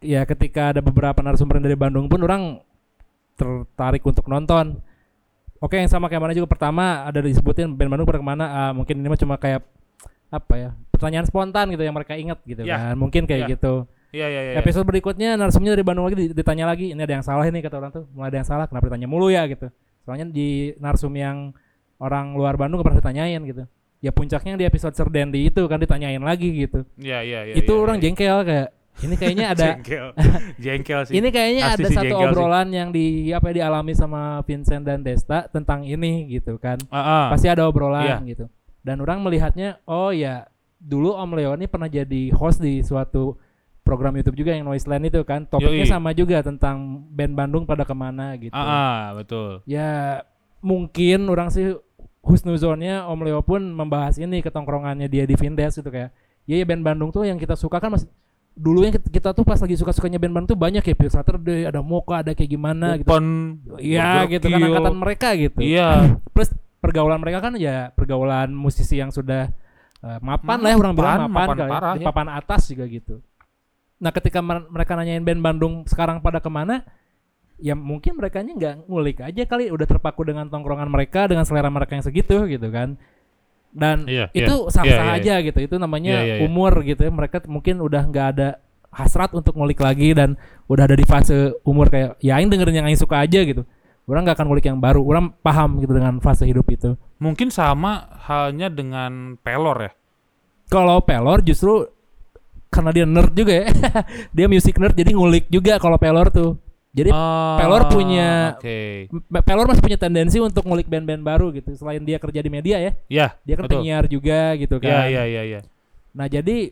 Ya ketika ada beberapa narasumber dari Bandung pun orang tertarik untuk nonton. Oke yang sama kayak mana juga pertama ada disebutin band Bandung pada ke mana ah, mungkin ini mah cuma kayak apa ya pertanyaan spontan gitu yang mereka ingat gitu
Ya.
kan mungkin kayak
Ya.
gitu
Iya, iya, iya.
episode berikutnya narasumbernya dari Bandung lagi di- ditanya lagi ini ada yang salah ini kata orang tuh mulai ada yang salah kenapa ditanya mulu ya gitu soalnya di narsum yang orang luar Bandung gak pernah ditanyain gitu ya puncaknya di episode Serdendi itu kan ditanyain lagi gitu
Iya, iya, iya.
itu
iya,
orang
iya.
jengkel kayak ini kayaknya (laughs) ada
jengkel. jengkel sih.
ini kayaknya
Pasti
ada satu
jengkel sih.
obrolan yang di apa ya, dialami sama Vincent dan Desta tentang ini gitu kan
Ah, ah.
pasti ada obrolan
Iya.
gitu dan orang melihatnya oh ya dulu Om Leo ini pernah jadi host di suatu program YouTube juga yang Noiseland itu kan topiknya
Yoi.
sama juga tentang band Bandung pada ke mana gitu
Ah, ah, betul.
ya mungkin orang sih husnuzonnya Om Leo pun membahas ini ketongkrongannya dia di Vindes gitu kayak ya, ya band Bandung tuh yang kita suka kan mas dulu yang kita, tuh pas lagi suka-sukanya band Bandung tuh banyak ya Pure Saturday ada Mocha ada kayak gimana gitu
Open.
Iya gitu kan angkatan mereka gitu
Iya.
plus pergaulan mereka kan ya pergaulan musisi yang sudah eh, mapan lah ya orang bilang
Mapan,
mapan,
mapan
kali ya.
parah,
Di papan atas juga gitu nah ketika mer- mereka nanyain band Bandung sekarang pada ke mana ya mungkin mereka nggak ngulik aja kali udah terpaku dengan tongkrongan mereka dengan selera mereka yang segitu gitu kan. Dan
Iya,
itu
iya.
sah-sah
Iya, iya,
aja gitu itu namanya
Iya, iya, iya.
umur gitu ya. Mereka mungkin udah nggak ada hasrat untuk ngulik lagi dan udah ada di fase umur kayak ya aing dengerin yang aing suka aja gitu. Orang nggak akan ngulik yang baru orang paham gitu dengan fase hidup itu.
Mungkin sama halnya dengan pelor ya.
kalau pelor justru karena dia nerd juga ya. (laughs) Dia music nerd jadi ngulik juga kalau pelor tuh jadi
Ah,
Pelor punya-
Oke.
M- pelor masih punya tendensi untuk ngulik band-band baru gitu selain dia kerja di media ya
Ya.
dia kan
Betul.
penyiar juga gitu
Ya,
kan
ya, ya, ya.
Nah jadi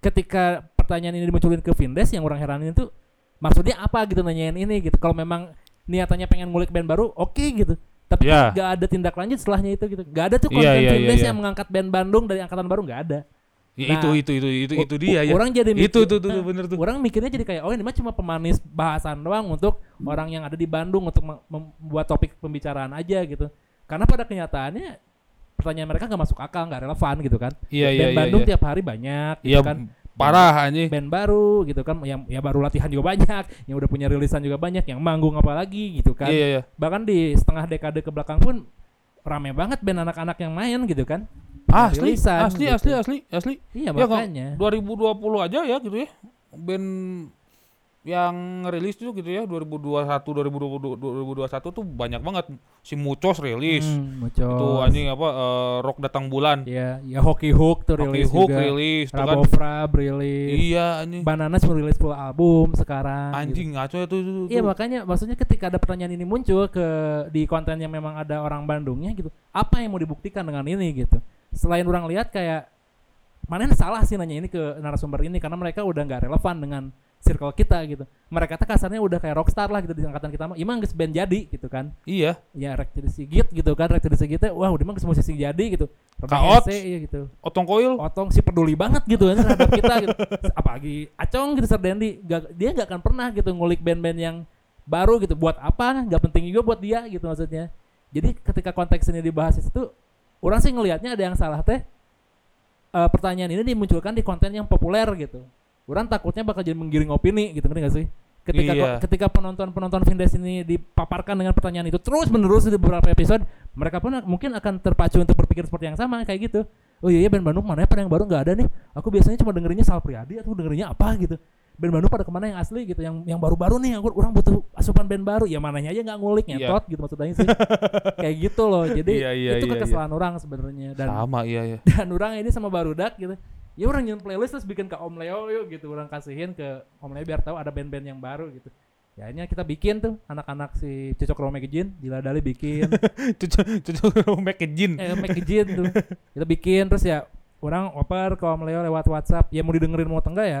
ketika pertanyaan ini dimunculin ke Vindes yang orang heranin itu maksudnya apa gitu nanyain ini gitu. Kalau memang niatannya pengen ngulik band baru, oke gitu. Tapi
Ya.
nggak ada tindak lanjut setelahnya itu gitu. Nggak ada tuh
Iya,
konten
iya, iya,
Vindes
iya.
yang mengangkat band Bandung dari angkatan baru nggak ada.
Ya,
Nah,
itu, itu, itu, itu, itu dia ya.
Orang jadi
Itu,
mikir-
itu, itu,
nah,
bener tuh.
Orang mikirnya jadi kayak oh ini mah cuma pemanis bahasan doang untuk orang yang ada di Bandung untuk mem- membuat topik pembicaraan aja gitu. Karena pada kenyataannya pertanyaan mereka nggak masuk akal, nggak relevan gitu kan.
Iya, iya, iya.
Bandung
iya.
tiap hari banyak gitu
Iya,
kan
parah anjing.
band baru gitu kan yang ya baru latihan juga banyak yang udah punya rilisan juga banyak yang manggung apalagi gitu kan
Iya, iya, iya.
bahkan di setengah dekade ke belakang pun rame banget band anak-anak yang main gitu kan
asli,
rilisan
asli,
gitu.
asli, asli, asli.
iya
Ya,
makanya
2020 aja ya gitu ya. Band yang rilis tuh gitu ya 2021 2022 2021 tuh banyak banget si Mucos rilis.
Hmm,
Itu
Mucos.
anjing apa eh, Rock Datang Bulan.
Ya, ya Hockey Hook tuh
Hockey
rilis
Hook
juga.
rilis tuh kan.
Rilis.
Iya anjing.
Bananas rilis full album sekarang. gitu.
Anjing ngaco itu itu.
Iya makanya maksudnya ketika ada pertanyaan ini muncul ke di konten yang memang ada orang Bandungnya gitu, apa yang mau dibuktikan dengan ini gitu? Selain orang lihat kayak mana salah sih nanya ini ke narasumber ini karena mereka udah nggak relevan dengan circle kita gitu. Mereka tuh kasarnya udah kayak rockstar lah gitu di angkatan kita mah. Emang geus band jadi gitu kan.
Iya.
Ya rek jadi sigit gitu kan, rek jadi sigit wah udah mah geus musisi jadi gitu.
Kaot.
iya gitu.
Otong Koil.
Otong sih peduli banget gitu kan terhadap kita gitu. Apalagi Acong gitu Sardendi, gak, dia nggak akan pernah gitu ngulik band-band yang baru gitu. Buat apa? Nggak penting juga buat dia gitu maksudnya. Jadi ketika konteks ini dibahas itu, orang sih ngelihatnya ada yang salah teh. eh, pertanyaan ini dimunculkan di konten yang populer gitu. Orang takutnya bakal jadi menggiring opini gitu, ngerti gak sih? Ketika
Iya.
ketika penonton-penonton Vindes ini dipaparkan dengan pertanyaan itu terus menerus di beberapa episode, mereka pun mungkin akan terpacu untuk berpikir seperti yang sama kayak gitu. Oh iya, iya band Bandung mana ya pada yang baru nggak ada nih. Aku biasanya cuma dengerinnya Sal Priadi atau dengerinnya apa gitu. Band Bandung pada ke mana yang asli gitu, yang yang baru-baru nih. Aku orang butuh asupan band baru. Ya mananya aja nggak ngulik
Iya.
nyetot gitu maksudnya sih. (laughs) kayak gitu loh. Jadi
Iya, iya,
itu
iya,
kekesalan orang sebenarnya dan
Sama iya ya. (laughs)
dan orang ini sama barudak gitu ya orang nyen playlist terus bikin ke Om Leo yuk gitu orang kasihin ke Om Leo biar tahu ada band-band yang baru gitu ya akhirnya kita bikin tuh anak-anak si Cocok Rome Magazine Dila Dali bikin
Cucu cucu make jin.
eh Magazine tuh kita bikin terus ya orang oper ke Om Leo lewat WhatsApp ya mau didengerin mau enggak ya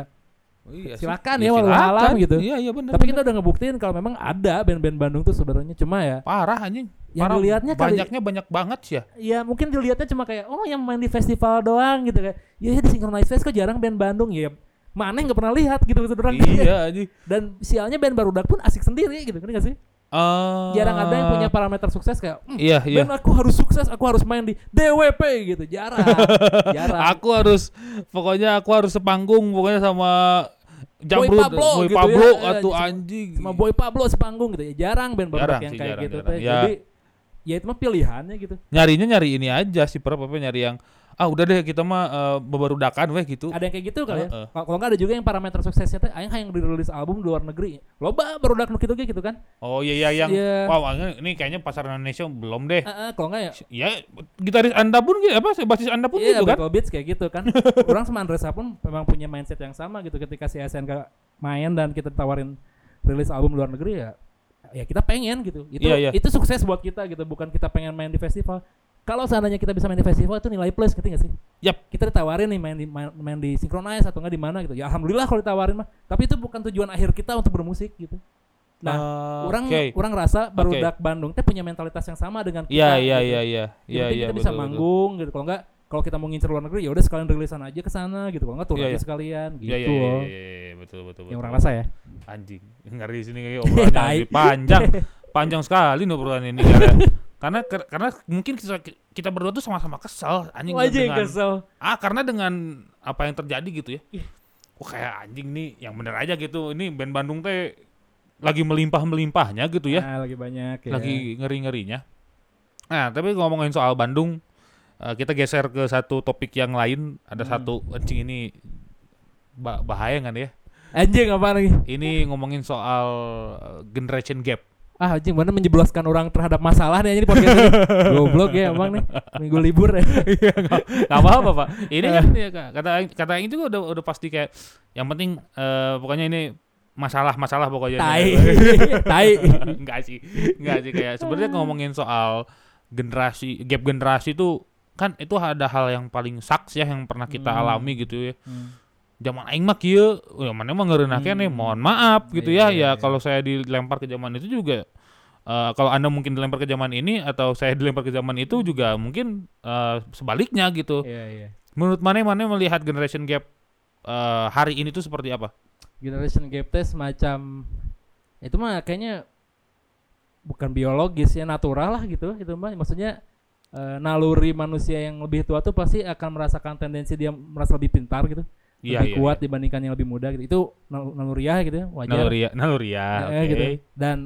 iya sih.
silakan
Ya,
ya walau alam gitu
Iya iya benar.
tapi kita udah ngebuktiin kalau memang ada band-band Bandung tuh sebenarnya cuma ya
parah anjing.
Yang
Parah.
dilihatnya kali-
banyaknya banyak banget sih ya.
ya mungkin dilihatnya cuma kayak oh yang main di festival doang gitu kayak ya di Synchronize Fest kok jarang band Bandung ya mana nggak pernah lihat gitu maksud orang
iya anjing.
dan sialnya band barudak pun asik sendiri gitu kan gak sih
Eh,
jarang ada yang punya parameter sukses kayak "Hmm,
Iya iya.
band aku harus sukses aku harus main di DWP gitu jarang (laughs) jarang
Aku harus pokoknya aku harus sepanggung pokoknya sama Jamrud,
Pablo
Boy
gitu
Pablo
ya.
atau
Sama-
anjing.
sama Boy Pablo sepanggung gitu ya jarang band
Jarang
yang
sih,
kayak
jarang,
gitu
jarang.
teh.
Ya.
jadi ya itu mah pilihannya gitu
Nyarinya nyari ini aja sih, per apa nyari yang ah udah deh kita mah uh, bebarudakan weh gitu.
ada yang kayak gitu kali ya
Heeh.
kalau kalau nggak ada juga yang parameter suksesnya teh aing yang dirilis album di luar negeri loba barudak nu gitu gitu kan
Oh iya iya yang
Iya.
wow ini kayaknya pasar Indonesia belum deh.
Heeh, kalau nggak ya
Ya gitaris Anda pun gitu apa basis Anda pun
Iya,
gitu kan?
Battle Beats kayak gitu kan. (laughs) Orang sama Andresa pun memang punya mindset yang sama gitu ketika si SNK main dan kita tawarin rilis album luar negeri ya ya kita pengen gitu. Itu
Iya, iya.
itu sukses buat kita gitu, bukan kita pengen main di festival. Kalau seandainya kita bisa main di festival itu nilai plus ngerti gak sih?
Yap.
Kita ditawarin nih main di main, main di Synchronize atau enggak di mana gitu. Ya alhamdulillah kalau ditawarin mah. Tapi itu bukan tujuan akhir kita untuk bermusik gitu. Nah,
Ah,
orang
oke.
orang rasa barudak Bandung teh punya mentalitas yang sama dengan kita.
Iya iya
gitu.
iya iya.
Yang
Iya iya
kita bisa
betul, betul.
manggung gitu. Kalau enggak kalau kita mau ngincer luar negeri ya udah sekalian rilisan aja ke sana gitu. Kalau enggak turun
Iya,
aja
iya.
sekalian gitu
Iya iya iya
loh.
iya, iya, betul betul
Yang
betul.
orang rasa ya.
anjing ngeri sini kayak (laughs) obrolannya panjang panjang sekali nih obrolan ini (laughs) karena karena mungkin kita kita berdua tuh sama-sama kesal anjing
Wajah
dengan
kesel.
ah karena dengan apa yang terjadi gitu ya
Ih.
oh kayak anjing nih yang bener aja gitu ini band Bandung teh lagi melimpah melimpahnya gitu ya
Nah, lagi banyak ya.
lagi ngeri ngerinya nah tapi ngomongin soal Bandung eh, kita geser ke satu topik yang lain ada
Hmm.
satu anjing ini ba- bahaya kan ya
anjing apa lagi?
ini ngomongin soal uh, generation gap.
Ah anjing mana menjebloskan orang terhadap masalah nih di podcast ini. (laughs) Goblok ya emang nih. Minggu libur ya. (laughs)
Gak apa-apa pak. Ini kan ya, Kak, kata kata Aing juga udah udah pasti kayak yang penting eh, pokoknya ini masalah-masalah pokoknya.
Tai. (laughs) Tai.
Enggak sih, enggak sih kayak sebenarnya ngomongin soal generasi gap generasi itu kan itu ada hal yang paling saks ya yang pernah kita
Hmm.
alami gitu ya.
Hmm.
Zaman aing mah kieu, ya mana mah ngeureunah nih,
Hmm.
mohon maaf gitu
Iya,
ya.
iya,
Ya
iya.
kalau saya dilempar ke zaman itu juga eh, kalau Anda mungkin dilempar ke zaman ini atau saya dilempar ke zaman itu juga mungkin eh, sebaliknya gitu.
Iya iya.
Menurut mana mana melihat generation gap eh, hari ini tuh seperti apa?
Generation gap test semacam itu mah kayaknya bukan biologis ya natural lah gitu itu mah maksudnya eh, naluri manusia yang lebih tua tuh pasti akan merasakan tendensi dia merasa lebih pintar gitu
Iya,
lebih
iya,
kuat dibandingkan yang lebih muda gitu itu nal- naluriah gitu ya wajar
Naloria, naloria,
Eh,
oke.
gitu dan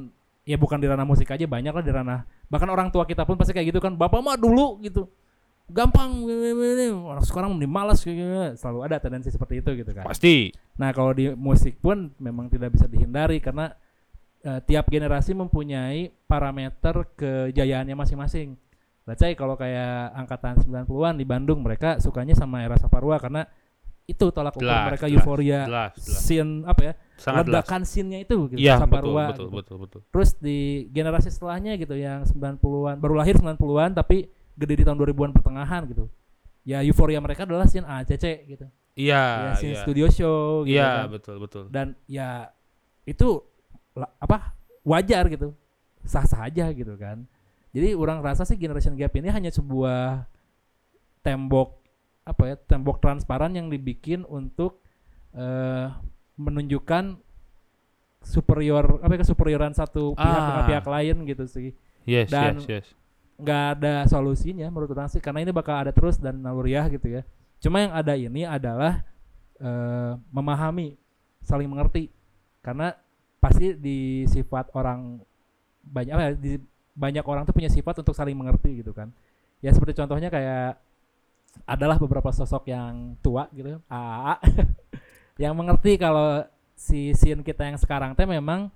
ya bukan di ranah musik aja banyak lah di ranah bahkan orang tua kita pun pasti kayak gitu kan bapak mah dulu gitu gampang orang sekarang mending malas gini. selalu ada tendensi seperti itu gitu kan
Pasti.
Nah kalau di musik pun memang tidak bisa dihindari karena eh, tiap generasi mempunyai parameter kejayaannya masing-masing. Let's say kalau kayak angkatan 90-an di Bandung mereka sukanya sama era Saparua karena itu tolak ukur
Jelas,
mereka
jelas,
euforia
jelas, jelas.
scene apa ya
Sangat jelas.
ledakan scene-nya itu gitu
Iya, betul,
Saparua
betul,
gitu.
betul, betul.
Terus di generasi setelahnya gitu yang 90-an baru lahir 90-an tapi gede di tahun 2000-an pertengahan gitu. Ya euforia mereka adalah scene ACC gitu.
Iya,
ya scene
iya.
studio show gitu
Iya,
kan
betul, betul.
dan ya itu apa wajar gitu sah sah aja gitu kan jadi orang rasa sih generation gap ini hanya sebuah tembok apa ya tembok transparan yang dibikin untuk eh menunjukkan superior apa ya kesuperioran satu pihak dengan
Ah.
pihak lain gitu sih
Yes,
Dan-
yes, yes.
nggak ada solusinya menurut orang sih karena ini bakal ada terus dan naluriah gitu ya cuma yang ada ini adalah eh, memahami saling mengerti karena pasti di sifat orang banyak apa ya, di banyak orang tuh punya sifat untuk saling mengerti gitu kan ya seperti contohnya kayak adalah beberapa sosok yang tua gitu. AA (laughs) yang mengerti kalau si scene kita yang sekarang teh memang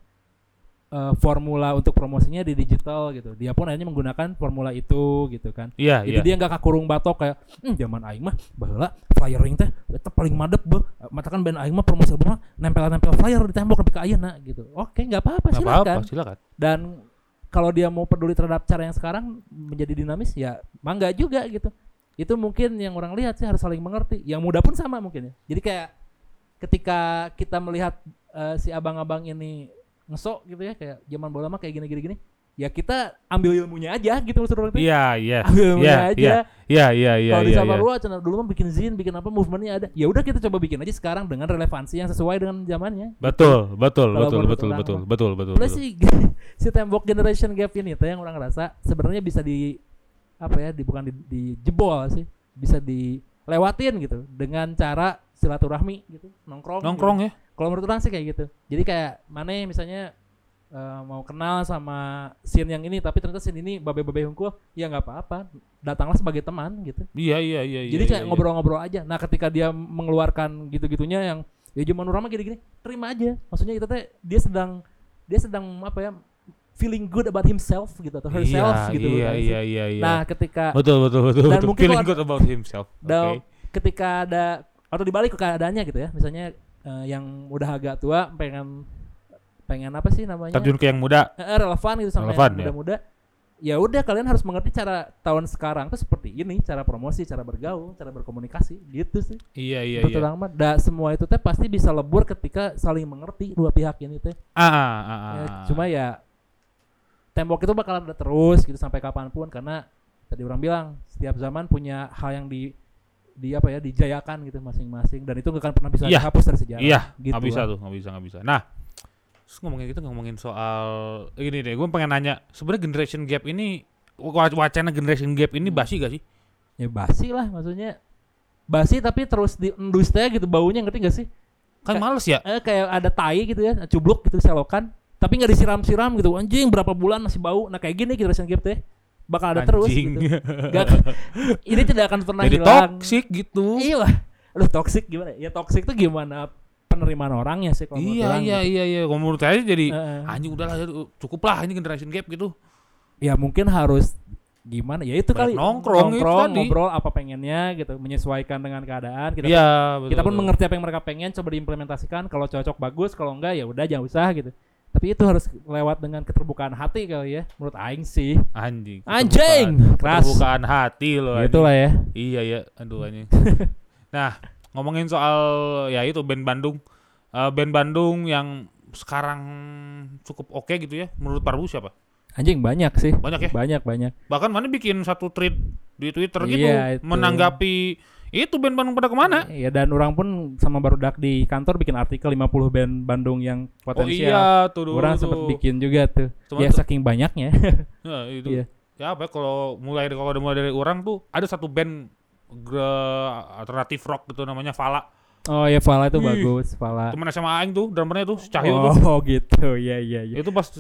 eh, formula untuk promosinya di digital gitu. Dia pun akhirnya menggunakan formula itu gitu kan.
Iya,
jadi
iya.
dia nggak kakurung batok kayak hmm, zaman aing mah baheula flyering teh eta paling madep beuh. Matakan band aing mah promosi mah nempel-nempel flyer di tembok nepi ka ayeuna gitu. Oke nggak apa-apa
Nggak
silakan.
apa-apa, silakan.
dan kalau dia mau peduli terhadap cara yang sekarang menjadi dinamis ya mangga juga gitu itu mungkin yang orang lihat sih harus saling mengerti yang muda pun sama mungkin ya jadi kayak ketika kita melihat eh, si abang-abang ini ngesok gitu ya kayak zaman bola mah kayak gini-gini gini ya kita ambil ilmunya aja gitu maksud orang tuh
Iya, iya. (laughs)
ambil ilmunya
Iya,
aja
iya. Iya, iya, iya,
kalau di
iya, iya.
Saparua channel dulu mah bikin zin bikin apa movementnya ada ya udah kita coba bikin aja sekarang dengan relevansi yang sesuai dengan zamannya
Betul, betul,
Kalau
betul,
menurut
betul,
orang
betul,
mah.
betul, betul,
Plus
betul.
sih (laughs) si tembok generation gap ini tuh yang orang rasa sebenarnya bisa di apa ya di bukan di, dijebol sih bisa dilewatin gitu dengan cara silaturahmi gitu nongkrong
Nongkrong
gitu.
ya.
kalau menurut orang sih kayak gitu jadi kayak mana misalnya eh, mau kenal sama scene yang ini tapi ternyata scene ini babe-babe hungkul ya nggak apa-apa datanglah sebagai teman gitu
Iya, iya, iya, iya.
jadi kayak
iya,
ngobrol-ngobrol aja nah ketika dia mengeluarkan gitu-gitunya yang ya zaman orang mah gini-gini terima aja maksudnya itu teh dia sedang dia sedang apa ya feeling good about himself gitu atau
Iya,
herself gitu
Iya,
kan
iya, iya, iya.
nah ketika
betul, betul, betul,
dan
betul.
mungkin
Feeling good about himself. Oke.
ketika ada atau dibalik ke keadaannya gitu ya misalnya eh, yang udah agak tua pengen pengen apa sih namanya
Terjun ke yang muda.
Eh, relevan gitu sama
Relevan,
yang
ya.
muda-muda ya udah kalian harus mengerti cara tahun sekarang tuh seperti ini cara promosi cara bergaul cara berkomunikasi gitu sih
Iya, iya,
Betul
iya.
Da, semua itu teh pasti bisa lebur ketika saling mengerti dua pihak ini teh.
Ah, ah, ah, ah.
Ya, cuma ya tembok itu bakal ada terus gitu sampai kapan pun karena tadi orang bilang setiap zaman punya hal yang di di apa ya dijayakan gitu masing-masing dan itu gak akan pernah bisa
Iya.
dihapus dari sejarah.
Iya,
gitu
nggak bisa
lah.
tuh, nggak bisa, nggak bisa. Nah, terus ngomongin gitu ngomongin soal ini deh, gue pengen nanya, sebenarnya generation gap ini wa- wacana generation gap ini basi gak sih?
Ya basi lah maksudnya. Basi tapi terus diendus teh gitu baunya ngerti gak sih?
Kan
Ka-
males ya?
Eh kayak ada tai gitu ya, cubluk gitu selokan, tapi nggak disiram-siram gitu. Anjing berapa bulan masih bau. Nah kayak gini generation gap teh bakal ada terus
Anjing.
gitu. (laughs) Gak, ini tidak akan pernah
Jadi
hilang.
toxic gitu.
Iya lah. Lu toxic gimana? Ya toxic tuh gimana penerimaan orangnya sih kalau
Iya,
orang
iya,
gitu.
iya, iya. Kalau menurut saya jadi
Heeh.
anjing udahlah cukup lah ini generation gap gitu.
Ya mungkin harus gimana ya itu
Banyak
kali
nongkrong itu tadi.
ngobrol apa pengennya gitu menyesuaikan dengan keadaan kita
Iya, betul.
kita pun
betul.
mengerti apa yang mereka pengen coba diimplementasikan kalau cocok bagus kalau enggak ya udah jangan usah gitu tapi itu harus lewat dengan keterbukaan hati kali ya menurut aing sih
anjing.
Anjing!
Keterbukaan-
Keras.
Keterbukaan hati loh.
gitu
anjing.
lah ya
Iya ya, aduh (laughs) anjing. nah, ngomongin soal ya itu band Bandung. Eh, band Bandung yang sekarang cukup oke gitu ya menurut Parbu siapa?
anjing banyak sih
Banyak ya?
banyak banyak
Bahkan mana bikin satu tweet di Twitter gitu
Iya, itu.
menanggapi itu band Bandung pada ke mana?
ya dan orang pun sama barudak di kantor bikin artikel 50 band Bandung yang
Oh
potensial
iya, tuh dulu
orang sempat bikin juga tuh
Cuman
ya
tuh-
saking banyaknya (laughs)
Ya, itu.
Iya.
Ya apa ya, kalau mulai dari kalau udah mulai dari orang tuh ada satu band alternatif rock gitu namanya Fala.
oh ya Fala itu
Wih.
bagus Fala
Temen SMA aing tuh, drummernya tuh, Cahyo tuh.
oh (laughs) gitu ya ya ya
Itu pas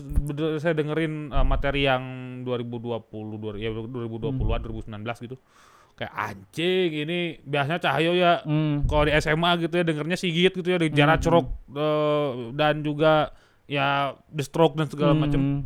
saya dengerin uh, materi yang 2020 dua- ya 2020-an
Hmm.
2019 gitu. Kayak anjing ini biasanya Cahyo ya
Hmm.
kalau di SMA gitu ya dengernya Sigit gitu ya di Jara
Hmm.
Cerok eh, dan juga ya The Stroke dan segala macam
Hmm.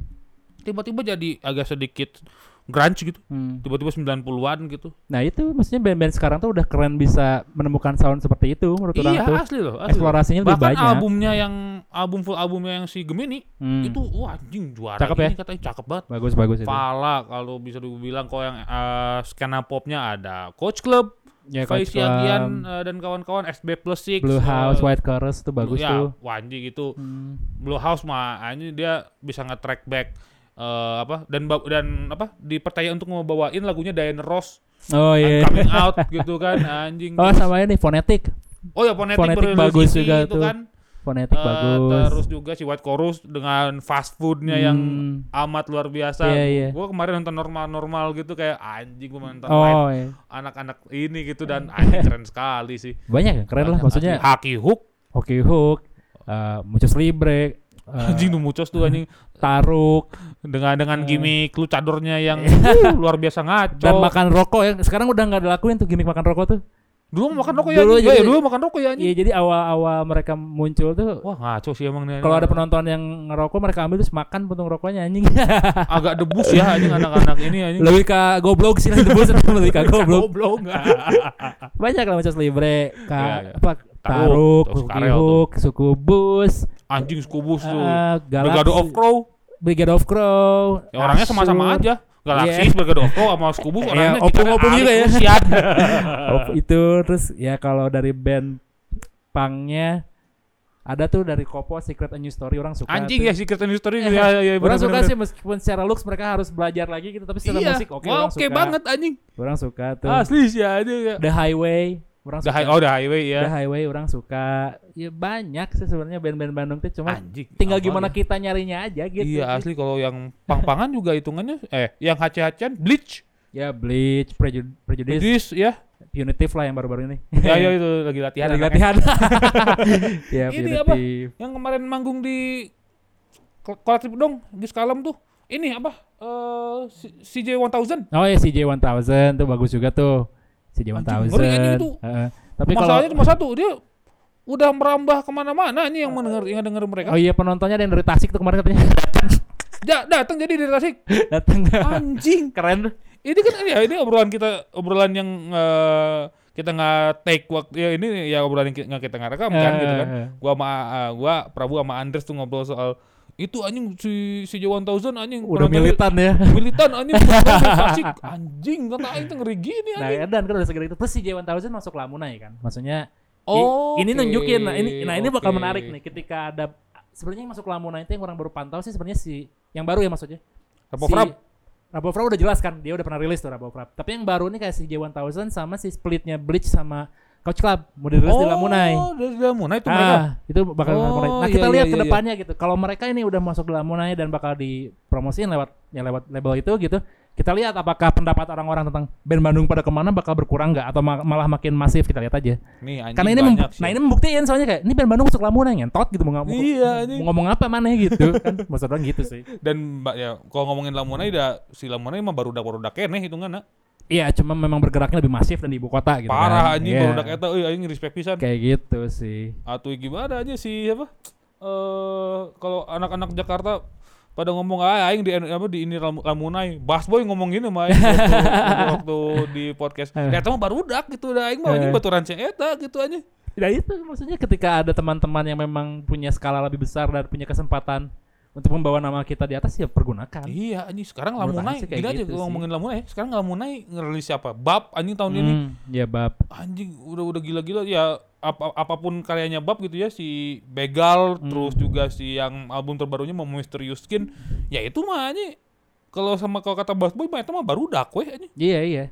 tiba-tiba jadi agak sedikit grunge gitu
Hmm.
tiba-tiba 90-an gitu
Nah itu maksudnya band-band sekarang tuh udah keren bisa menemukan sound seperti itu menurut orang
iya
tuh.
asli loh asli loh.
Eksplorasinya lebih
bahkan
banyak.
albumnya yang album full albumnya yang si Gemini
Hmm.
itu wah anjing juara
Cakep
ini
ya?
katanya cakep banget
bagus bagus itu.
Fala kalau bisa dibilang kalau yang eh, skena popnya ada Coach Club,
Ya,
Faiz Yagian
Club,
eh, dan kawan-kawan SB Plus Six,
Blue House,
eh,
White Chorus itu bagus
ya,
tuh.
wah, anjing itu
Hmm.
Blue House mah ini dia bisa nge-track back eh, apa dan dan apa dipercaya untuk ngebawain lagunya Diana Ross
Oh iya.
coming out gitu kan (laughs) anjing
Oh
Terus-
sama ini fonetik.
oh ya Phonetic baru
bagus juga
itu
tuh.
kan
Fonetik
Eh,
bagus.
terus juga si White Chorus dengan fast foodnya yang
Hmm.
amat luar biasa.
Iya, iya.
Gue kemarin nonton normal-normal gitu kayak anjing gue nonton
Oh iya.
anak-anak ini gitu dan anjing keren sekali sih.
Banyak ya, keren lah maksudnya.
Haki Hook,
Hoki Hook, uh, Muchos Libre, uh, (laughs)
anjing tuh mucos tuh anjing
Taruk,
dengan dengan
Eh.
gimmick luchadornya yang (laughs) uh, luar biasa ngaco.
dan makan rokok ya. Sekarang udah nggak dilakuin tuh gimmick makan rokok tuh.
dulu makan rokok ya,
Dulu
anjing.
jadi-
Eh, dulu makan rokok ya anjing.
Iya jadi awal-awal mereka muncul tuh
Wah ngaco sih emang nih.
kalau ada penonton yang ngerokok mereka ambil terus makan puntung rokoknya anjing. (laughs)
agak debus ya anjing anak-anak ini anjing.
lebih ke goblok sih debus lebih ke goblok.
Goblok.
Banyak lah Muchos Libre, ka,
Iya, iya.
apa
Taruk,
Taruk, Hoki
Anjing skubus tuh.
uh,
Brigade of Crow.
Brigade of Crow.
Ya orangnya sama-sama aja. Galaksis, Brigade of Crow sama Skubus
Iya,
orangnya
opung-opung
kita
juga ya. (laughs) Oh, itu terus ya kalau dari band pangnya ada tuh dari Kopo Secret A New Story orang suka.
Anjing
tuh.
ya Secret and History (laughs) ya, ya, ya,
orang
bener,
suka
bener,
sih meskipun secara looks mereka harus belajar lagi gitu tapi secara
Iya,
musik oke
wah,
orang
oke
suka.
banget anjing.
Orang suka tuh.
Asli sih aja ya.
The Highway orang
The
suka.
high, oh the highway
The
ya.
Highway orang suka. Ya banyak sih sebenarnya band-band Bandung tuh cuma
Anjing.
tinggal gimana
ya?
kita nyarinya aja gitu.
Iya asli kalau yang pang-pangan juga hitungannya eh yang hace-hacean Bleach,
Ya Bleach, Preju- Prejudice,
Prejudice ya.
Punitive lah yang baru-baru ini.
Ya ya itu lagi latihan.
lagi latihan. (laughs) ya
Ini apa? Yang kemarin manggung di Kol- kolektif dong di Skalem tuh. Ini apa? Eh si- CJ 1000.
Oh ya CJ 1000 tuh bagus juga tuh. CJ 1000.
Anjing, ngeri anjing itu.
Heeh. Tapi kalau
Masalahnya cuma satu, dia udah merambah ke mana-mana nih yang mendengar yang denger mereka.
Oh iya penontonnya ada yang dari Tasik tuh kemarin katanya (laughs)
Ja, datang jadi dari Tasik. (laughs)
datang.
Anjing.
Keren.
Ini kan ya ini obrolan kita obrolan yang eh, kita nggak take waktu ya ini ya obrolan yang nggak kita nggak rekam kan gitu kan.
Eh,
Gua sama eh, gua Prabu sama Andres tuh ngobrol soal itu anjing si si J1000 anjing
Udah militan ya. (laughs)
militan anjing anjing kata aing tuh ngeri gini
Nah,
anjing.
dan kan udah segera itu. Terus CJ 1000 masuk Lamunai kan. Maksudnya i-
Oh,
ini
oke,
nunjukin nah ini nah ini bakal
oke.
menarik nih ketika ada sebenarnya yang masuk Lamunai itu yang orang baru pantau sih sebenarnya si yang baru ya maksudnya.
Rapo
si. Rapo Frap udah jelas kan, dia udah pernah rilis tuh Rapo Frap. Tapi yang baru nih kayak si J1000 sama si splitnya Bleach sama Couch Club mau dirilis di Lamunai.
Oh, dari Lamunai itu mereka.
Ah, itu bakal
Oh,
Lamunai. Nah,
iya,
kita
iya,
lihat
iya,
ke
iya.
depannya gitu. Kalau mereka ini udah masuk di Lamunai dan bakal dipromosiin lewat ya lewat label itu gitu. Kita lihat apakah pendapat orang-orang tentang band Bandung pada ke mana bakal berkurang nggak atau ma- malah makin masif kita lihat aja.
Nih
Karena ini
sih.
nah ini membuktiin soalnya kayak ini band Bandung masuk Lamunai ngentot gitu mau, ngomong
Iya,
mau ngomong apa mana gitu (laughs) kan maksud orang gitu sih.
dan mbak ya kalau ngomongin Lamunai dah si Lamunai mah baru baru dak keneh hitunganna.
Iya, cuma memang bergeraknya lebih masif dan di ibu kota gitu
Parah
kan.
anjing
Iya.
baru eta euy aing respect pisan.
Kayak gitu sih.
Atuh gimana aja si apa? Eh kalau anak-anak Jakarta pada ngomong ah aing di apa di ini Lam- Lamunai. Bass Boy ngomong gini mah waktu, waktu, di podcast. (laughs) Eta mah barudak gitu dah aing mah anjing
Eh.
baturan cek eta gitu aja.
Ya itu maksudnya ketika ada teman-teman yang memang punya skala lebih besar dan punya kesempatan untuk membawa nama kita di atas ya pergunakan.
Iya anjing sekarang
Menurut
Lamunai
kayak
gini aja
gitu
kalau ngomongin Lamunai sekarang Lamunai ngerilis siapa? Bab anjing tahun ini.
Hmm, ya bab.
anjing udah udah gila-gila ya apa apa pun karyanya Bab gitu ya si Begal
Hmm.
terus juga si yang album terbarunya mau Mysterious Skin ya itu mah anjing kalau sama kalau kata Bass Boy mah itu mah baru dak weh anjing
Iya iya.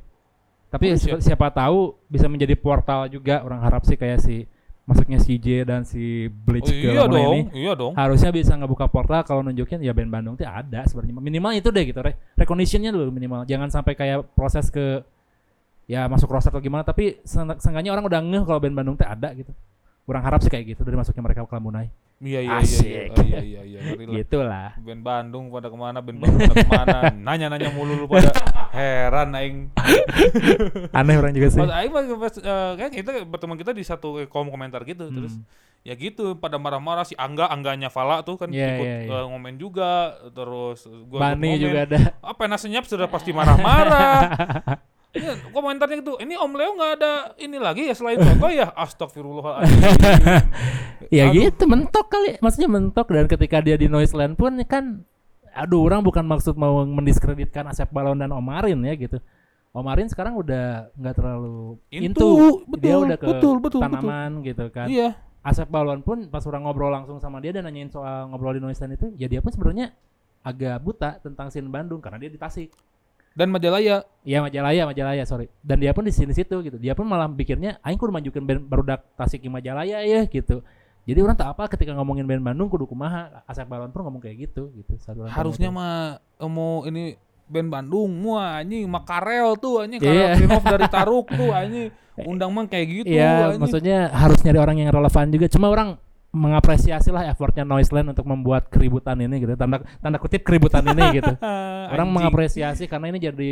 Tapi
Oh,
siapa, siapa tahu bisa menjadi portal juga orang harap sih kayak si masuknya si J dan si Bleach
oh, iya dong
ini.
iya dong
Harusnya bisa ngebuka portal kalau nunjukin ya band Bandung tuh ada sebenarnya. Minimal itu deh gitu. Re recognition-nya dulu minimal. Jangan sampai kayak proses ke ya masuk roster atau gimana tapi seenggaknya orang udah ngeh kalau band Bandung tuh ada gitu. Kurang harap sih kayak gitu dari masuknya mereka ke Lamunai.
Iya iya iya
Asik.
iya Oh, iya iya iya ngeri lah. (laughs) Band Bandung pada ke mana, band Bandung pada ke mana, (laughs) nanya-nanya mulu lu pada heran (laughs) aing. (laughs)
Aneh orang juga sih.
Pas aing pas, pas eh, kan kita berteman kita di satu kolom komentar gitu,
Hmm.
terus ya gitu pada marah-marah si Angga Angganya Fala tuh kan
Iya,
ikut
iya, iya.
eh, ngomen juga, terus gua
Bani juga ada.
Apa nasi senyap sudah pasti marah-marah. (laughs) Ya, komentarnya gitu, ini Om Leo nggak ada ini lagi ya selain foto ya, astagfirullahaladzim. (laughs)
ya
Aduh.
gitu mentok kali maksudnya mentok dan ketika dia di Noiseland pun kan aduh orang bukan maksud mau mendiskreditkan Asep Balon dan Omarin ya gitu Omarin sekarang udah nggak terlalu
Into,
into, dia
betul,
udah ke
betul, betul,
tanaman gitu kan
Iya.
Asep Balon pun pas orang ngobrol langsung sama dia dan nanyain soal ngobrol di Noiseland itu ya dia pun sebenarnya agak buta tentang scene Bandung karena dia di Tasik
Dan Majalaya.
Iya Majalaya, Majalaya sorry. Dan dia pun di sini situ gitu. Dia pun malah pikirnya, aing kudu majukeun band barudak Tasik di Majalaya ya gitu. Jadi orang tak apa ketika ngomongin band Bandung kudu kumaha. Asep Balon pun ngomong kayak gitu gitu.
Harusnya mah eh, mau ini band Bandung mua anjing makarel tuh anjing
Iya.
karena spin-off dari Taruk tuh (laughs) anjing undang mah kayak gitu
Iya,
anjing.
maksudnya harus nyari orang yang relevan juga. Cuma orang mengapresiasi lah effortnya Noiseland untuk membuat keributan ini gitu. Tanda tanda kutip keributan ini gitu. (laughs) Orang
Anjing.
mengapresiasi karena ini jadi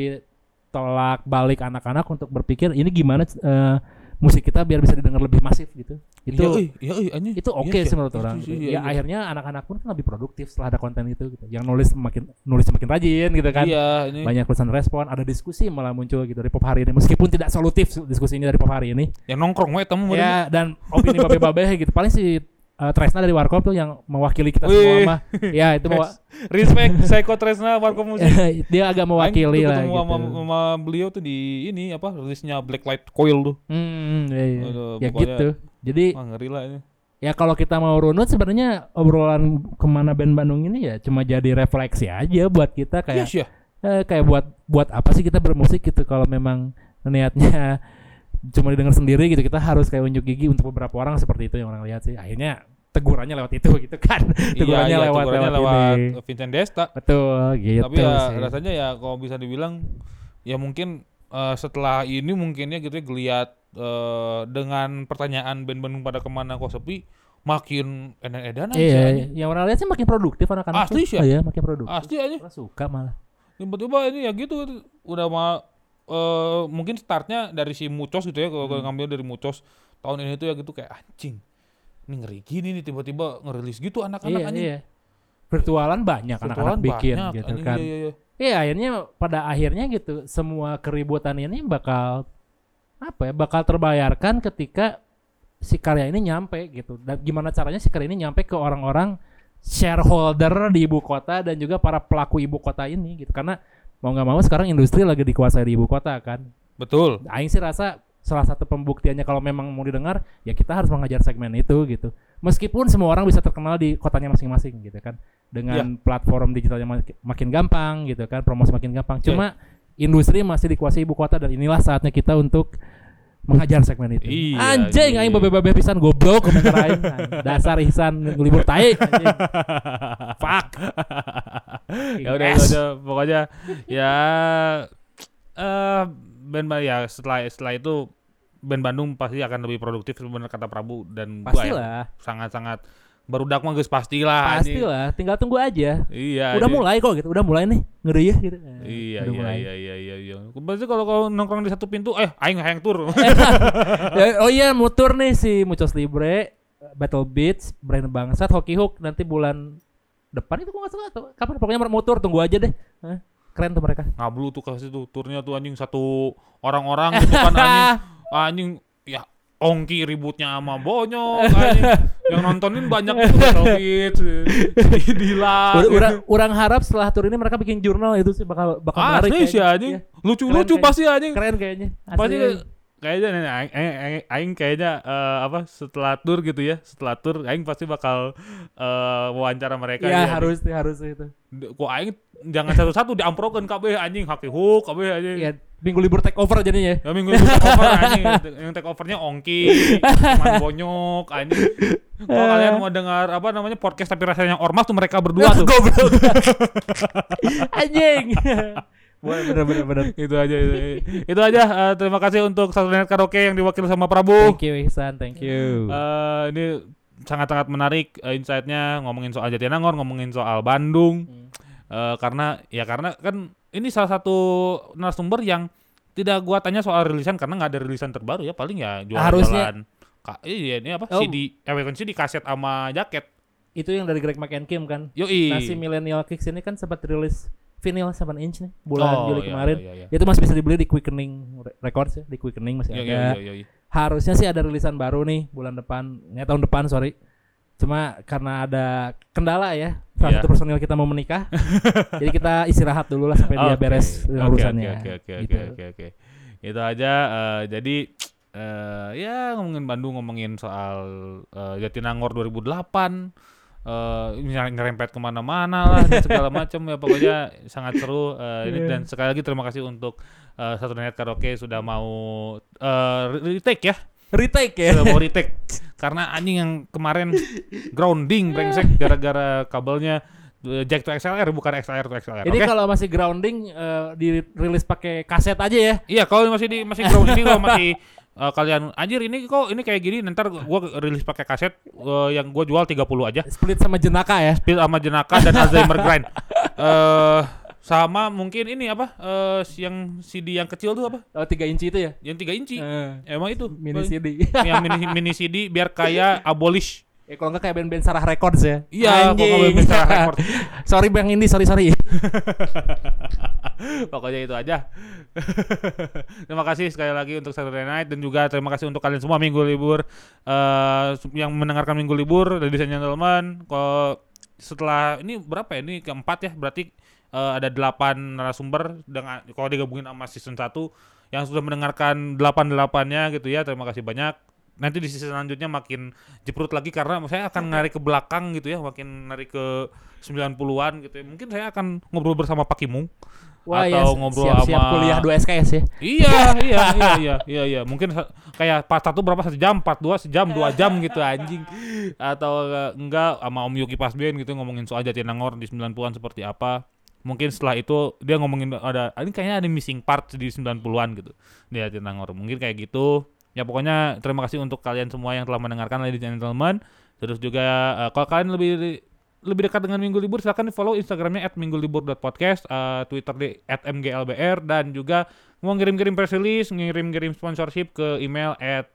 tolak balik anak-anak untuk berpikir ini gimana eh, musik kita biar bisa didengar lebih masif gitu. Itu
Iya, euy, iya, anjing.
itu oke
Iya
sih menurut orang.
sih, iya,
ya
iya.
akhirnya anak-anak pun kan lebih produktif setelah ada konten itu gitu. Yang nulis makin nulis makin rajin gitu kan.
Iya, ini.
Banyak tulisan respon, ada diskusi malah muncul gitu dari pop hari ini meskipun tidak solutif diskusinya dari pop hari ini.
Yang nongkrong we temu
Ya dan opini babe-babe gitu. Paling si uh, Tresna dari Warkop tuh yang mewakili kita semua
Wih.
mah. Ya itu mau (laughs)
Respect Psycho Tresna Warkop Musik. (laughs)
dia agak mewakili lah
ketemu
gitu.
sama, sama beliau tuh di ini apa rilisnya Blacklight Coil tuh.
Hmm, iya, iya.
Aduh,
ya gitu. Jadi
Wah ngeri lah ini.
ya kalau kita mau runut sebenarnya obrolan ke mana band Bandung ini ya cuma jadi refleksi aja buat kita kayak
Yes ya.
eh, kayak buat buat apa sih kita bermusik gitu kalau memang niatnya (laughs) cuma didengar sendiri gitu kita harus kayak unjuk gigi untuk beberapa orang seperti itu yang orang lihat sih akhirnya tegurannya lewat itu (laughs) gitu kan tegurannya
iya,
lewat
tegurannya
lewat, ini
Vincent Desta.
betul gitu
Tapi ya
sih.
rasanya ya kalau bisa dibilang ya mungkin eh, setelah ini mungkinnya gitu ya geliat eh, dengan pertanyaan band Bandung pada ke mana kok sepi makin edan-edanan sih,
iya
anjing.
yang orang lihat sih makin produktif anak-anak
Asli sih ya?
Oh, iya makin produktif
Asli aja.
Orang suka malah
Tiba-tiba ini ya gitu udah mah eh, mungkin startnya dari si Mucos gitu ya kalau
Hmm.
ngambil dari Mucos tahun ini tuh ya gitu kayak anjing. Ini ngeri gini nih tiba-tiba ngerilis gitu anak-anak
iya
anjing.
iya virtualan banyak anak-anak bikin
banyak,
gitu
anjing,
kan
Iya, iya, iya.
Iya akhirnya pada akhirnya gitu semua keributan ini bakal apa ya bakal terbayarkan ketika si karya ini nyampe gitu dan gimana caranya si karya ini nyampe ke orang-orang shareholder di ibu kota dan juga para pelaku ibu kota ini gitu karena mau nggak mau sekarang industri lagi dikuasai di ibu kota kan
Betul.
Aing sih rasa salah satu pembuktiannya kalau memang mau didengar ya kita harus mengajar segmen itu gitu. Meskipun semua orang bisa terkenal di kotanya masing-masing gitu kan. Dengan platform digitalnya mak- makin gampang gitu kan promosi makin gampang.
Ya.
cuma industri masih dikuasai ibu kota dan inilah saatnya kita untuk mengajar segmen itu.
Iya,
anjing
iya.
aing babe-babe pisan goblok komentar aing dasar ihsan libur tai anjing. Fuck. (laughs)
Ya udah aja pokoknya ya eh band Ba- ya setelah setelah itu band Bandung pasti akan lebih produktif benar kata Prabu dan gua ya
pastilah
sangat-sangat barudak mah geus pastilah anjing.
pastilah tinggal tunggu aja
Iya.
udah
anjing.
mulai kok gitu udah mulai nih ngeri ya gitu Nah,
Iya
udah
iya,
mulai.
iya iya iya iya. Berarti kalau kalau nongkrong di satu pintu eh aing hayang tur. (laughs)
Ya, oh iya mutur nih si Mucos Libre Battle Beats Brand Bangsat Hoki Hook nanti bulan depan itu gua nggak salah atau kapan pokoknya mutur tunggu aja deh Hah, keren tuh mereka
Ngablu tuh kasih tuh turnya tuh anjing satu orang-orang gitu kan anjing. (laughs) Anjing ya ongki ributnya sama bonyok anjing. Yang nontonin banyak Beats. Dila.
Urang, urang harap setelah tur ini mereka bikin jurnal itu sih bakal bakal menarik
Asli sih anjing.
Iya,
Lucu-lucu
Keren
pasti anjing.
keren kayaknya Asli.
Pasti kayaknya nih, aing, aing, aing- kayaknya eh, apa setelah tur gitu ya setelah tur aing pasti bakal eh, wawancara mereka
ya
nih,
harus nih harus itu
kok aing jangan satu-satu diamprokeun kabeh anjing. Haki hook kabeh anjing.
Ya minggu libur take over jadinya ya?
Ya minggu itu take over anjing. Yang take overnya Ongki, (laughs) cuman bonyok anjing. Kalau kalian mau dengar apa namanya podcast tapi rasanya ormas tuh mereka berdua tuh.
goblok. (laughs) Anjing. Boleh, bener bener bener.
Itu aja itu, itu aja. Eh, terima kasih untuk satu net karaoke yang diwakili sama Prabu.
thank you Ihsan. Thank you.
Eh, ini sangat-sangat menarik eh, insight-nya. Ngomongin soal Jatinangor, ngomongin soal Bandung.
Hmm.
Eh, karena ya karena kan ini salah satu narasumber yang tidak gua tanya soal rilisan karena nggak ada rilisan terbaru ya paling ya jualan-jualan. Ka- iya ini apa
Oh.
CD, eh bukan CD kaset sama jaket.
Itu yang dari Greg McKenkim kan.
Yoi.
Nah si Millennial Kicks ini kan sempat rilis vinyl 7 inch nih bulan
Oh,
Juli
iya,
kemarin.
iya, iya.
Itu masih bisa dibeli di Quickening Re- Records ya, di Quickening masih
Iya,
ada.
iya, iya, iya.
Harusnya sih ada rilisan baru nih bulan depan, ya tahun depan sorry. Cuma karena ada kendala ya, salah
Iya.
satu personil kita mau menikah, (laughs) jadi kita istirahat dulu lah sampai dia
Oke.
beres
Oke,
urusannya.
Oke oke oke
gitu.
oke oke. Itu aja eh, jadi eh, ya ngomongin Bandung ngomongin soal eh, Jatinangor 2008 eh misalnya ngerempet ke mana-mana lah dan segala (laughs) macam ya pokoknya sangat seru eh, ini
Iya.
dan sekali lagi terima kasih untuk eh, satu net karaoke sudah mau eh, retake ya
Retake ya.
sudah mau retake (laughs) karena anjing yang kemarin (laughs) grounding brengsek gara-gara kabelnya eh, jack to XLR bukan XLR to XLR
Ini
oke?
kalau masih grounding eh, dirilis pakai kaset aja ya.
Iya, kalau masih di masih ground ini kalau (laughs) masih eh, kalian anjir ini kok ini kayak gini ntar gua rilis pakai kaset eh, yang gua jual 30 aja.
Split sama jenaka ya.
Pil sama jenaka dan Alzheimer grind. (laughs) Eh sama mungkin ini apa? Eh yang CD yang kecil tuh apa?
Oh, 3 inci itu ya.
Yang 3 inci.
Eh,
Emang itu
mini CD.
yang mini, mini CD biar kayak (laughs) abolish.
ya kalau enggak kayak band-band Sarah Records ya.
Iya,
Anjing.
pokoknya band Sarah Records. (laughs)
sorry Bang Indi, sorry sorry. (laughs)
Pokoknya itu aja. terima kasih sekali lagi untuk Saturday Night dan juga terima kasih untuk kalian semua minggu libur eh yang mendengarkan minggu libur dari and gentlemen. Kok setelah ini berapa ya? Ini keempat ya, berarti eh, ada delapan narasumber dengan kalau digabungin sama season 1 yang sudah mendengarkan delapan delapannya gitu ya. Terima kasih banyak. Nanti di season selanjutnya makin jeprut lagi karena saya akan narik ke belakang gitu ya, makin narik ke 90-an gitu ya. Mungkin saya akan ngobrol bersama Pak Kimung
Wah,
atau
ya,
ngobrol
siap-siap
sama
kuliah 2 SKS ya.
Iya, (laughs) iya, iya, iya, iya, iya. Mungkin kayak part satu berapa satu jam, part dua sejam, dua jam gitu anjing. Atau eh, enggak sama Om Yuki Pasben gitu ngomongin soal Jatinangor di 90-an seperti apa. Mungkin setelah itu dia ngomongin ada ini kayaknya ada missing part di 90-an gitu di Jatinangor. Mungkin kayak gitu. Ya pokoknya terima kasih untuk kalian semua yang telah mendengarkan ladies and gentlemen. Terus juga eh, kalau kalian lebih lebih dekat dengan Minggu Libur silahkan di follow Instagramnya at minggulibur.podcast, eh, Twitter di at mglbr dan juga mau ngirim-ngirim press release, ngirim-ngirim sponsorship ke email at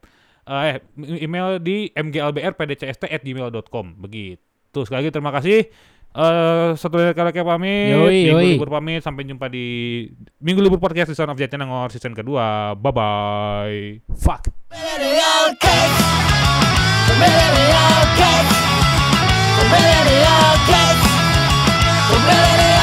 eh email di mglbrpdcst at gmail.com begitu sekali lagi terima kasih Eh, satu lagi kali pamit,
yoi,
minggu
yoi.
libur pamit sampai jumpa di minggu libur podcast season of Jatinangor season kedua. Bye bye.
Fuck.
Millennial kids. Millennial kids. Millennial kids. Millennial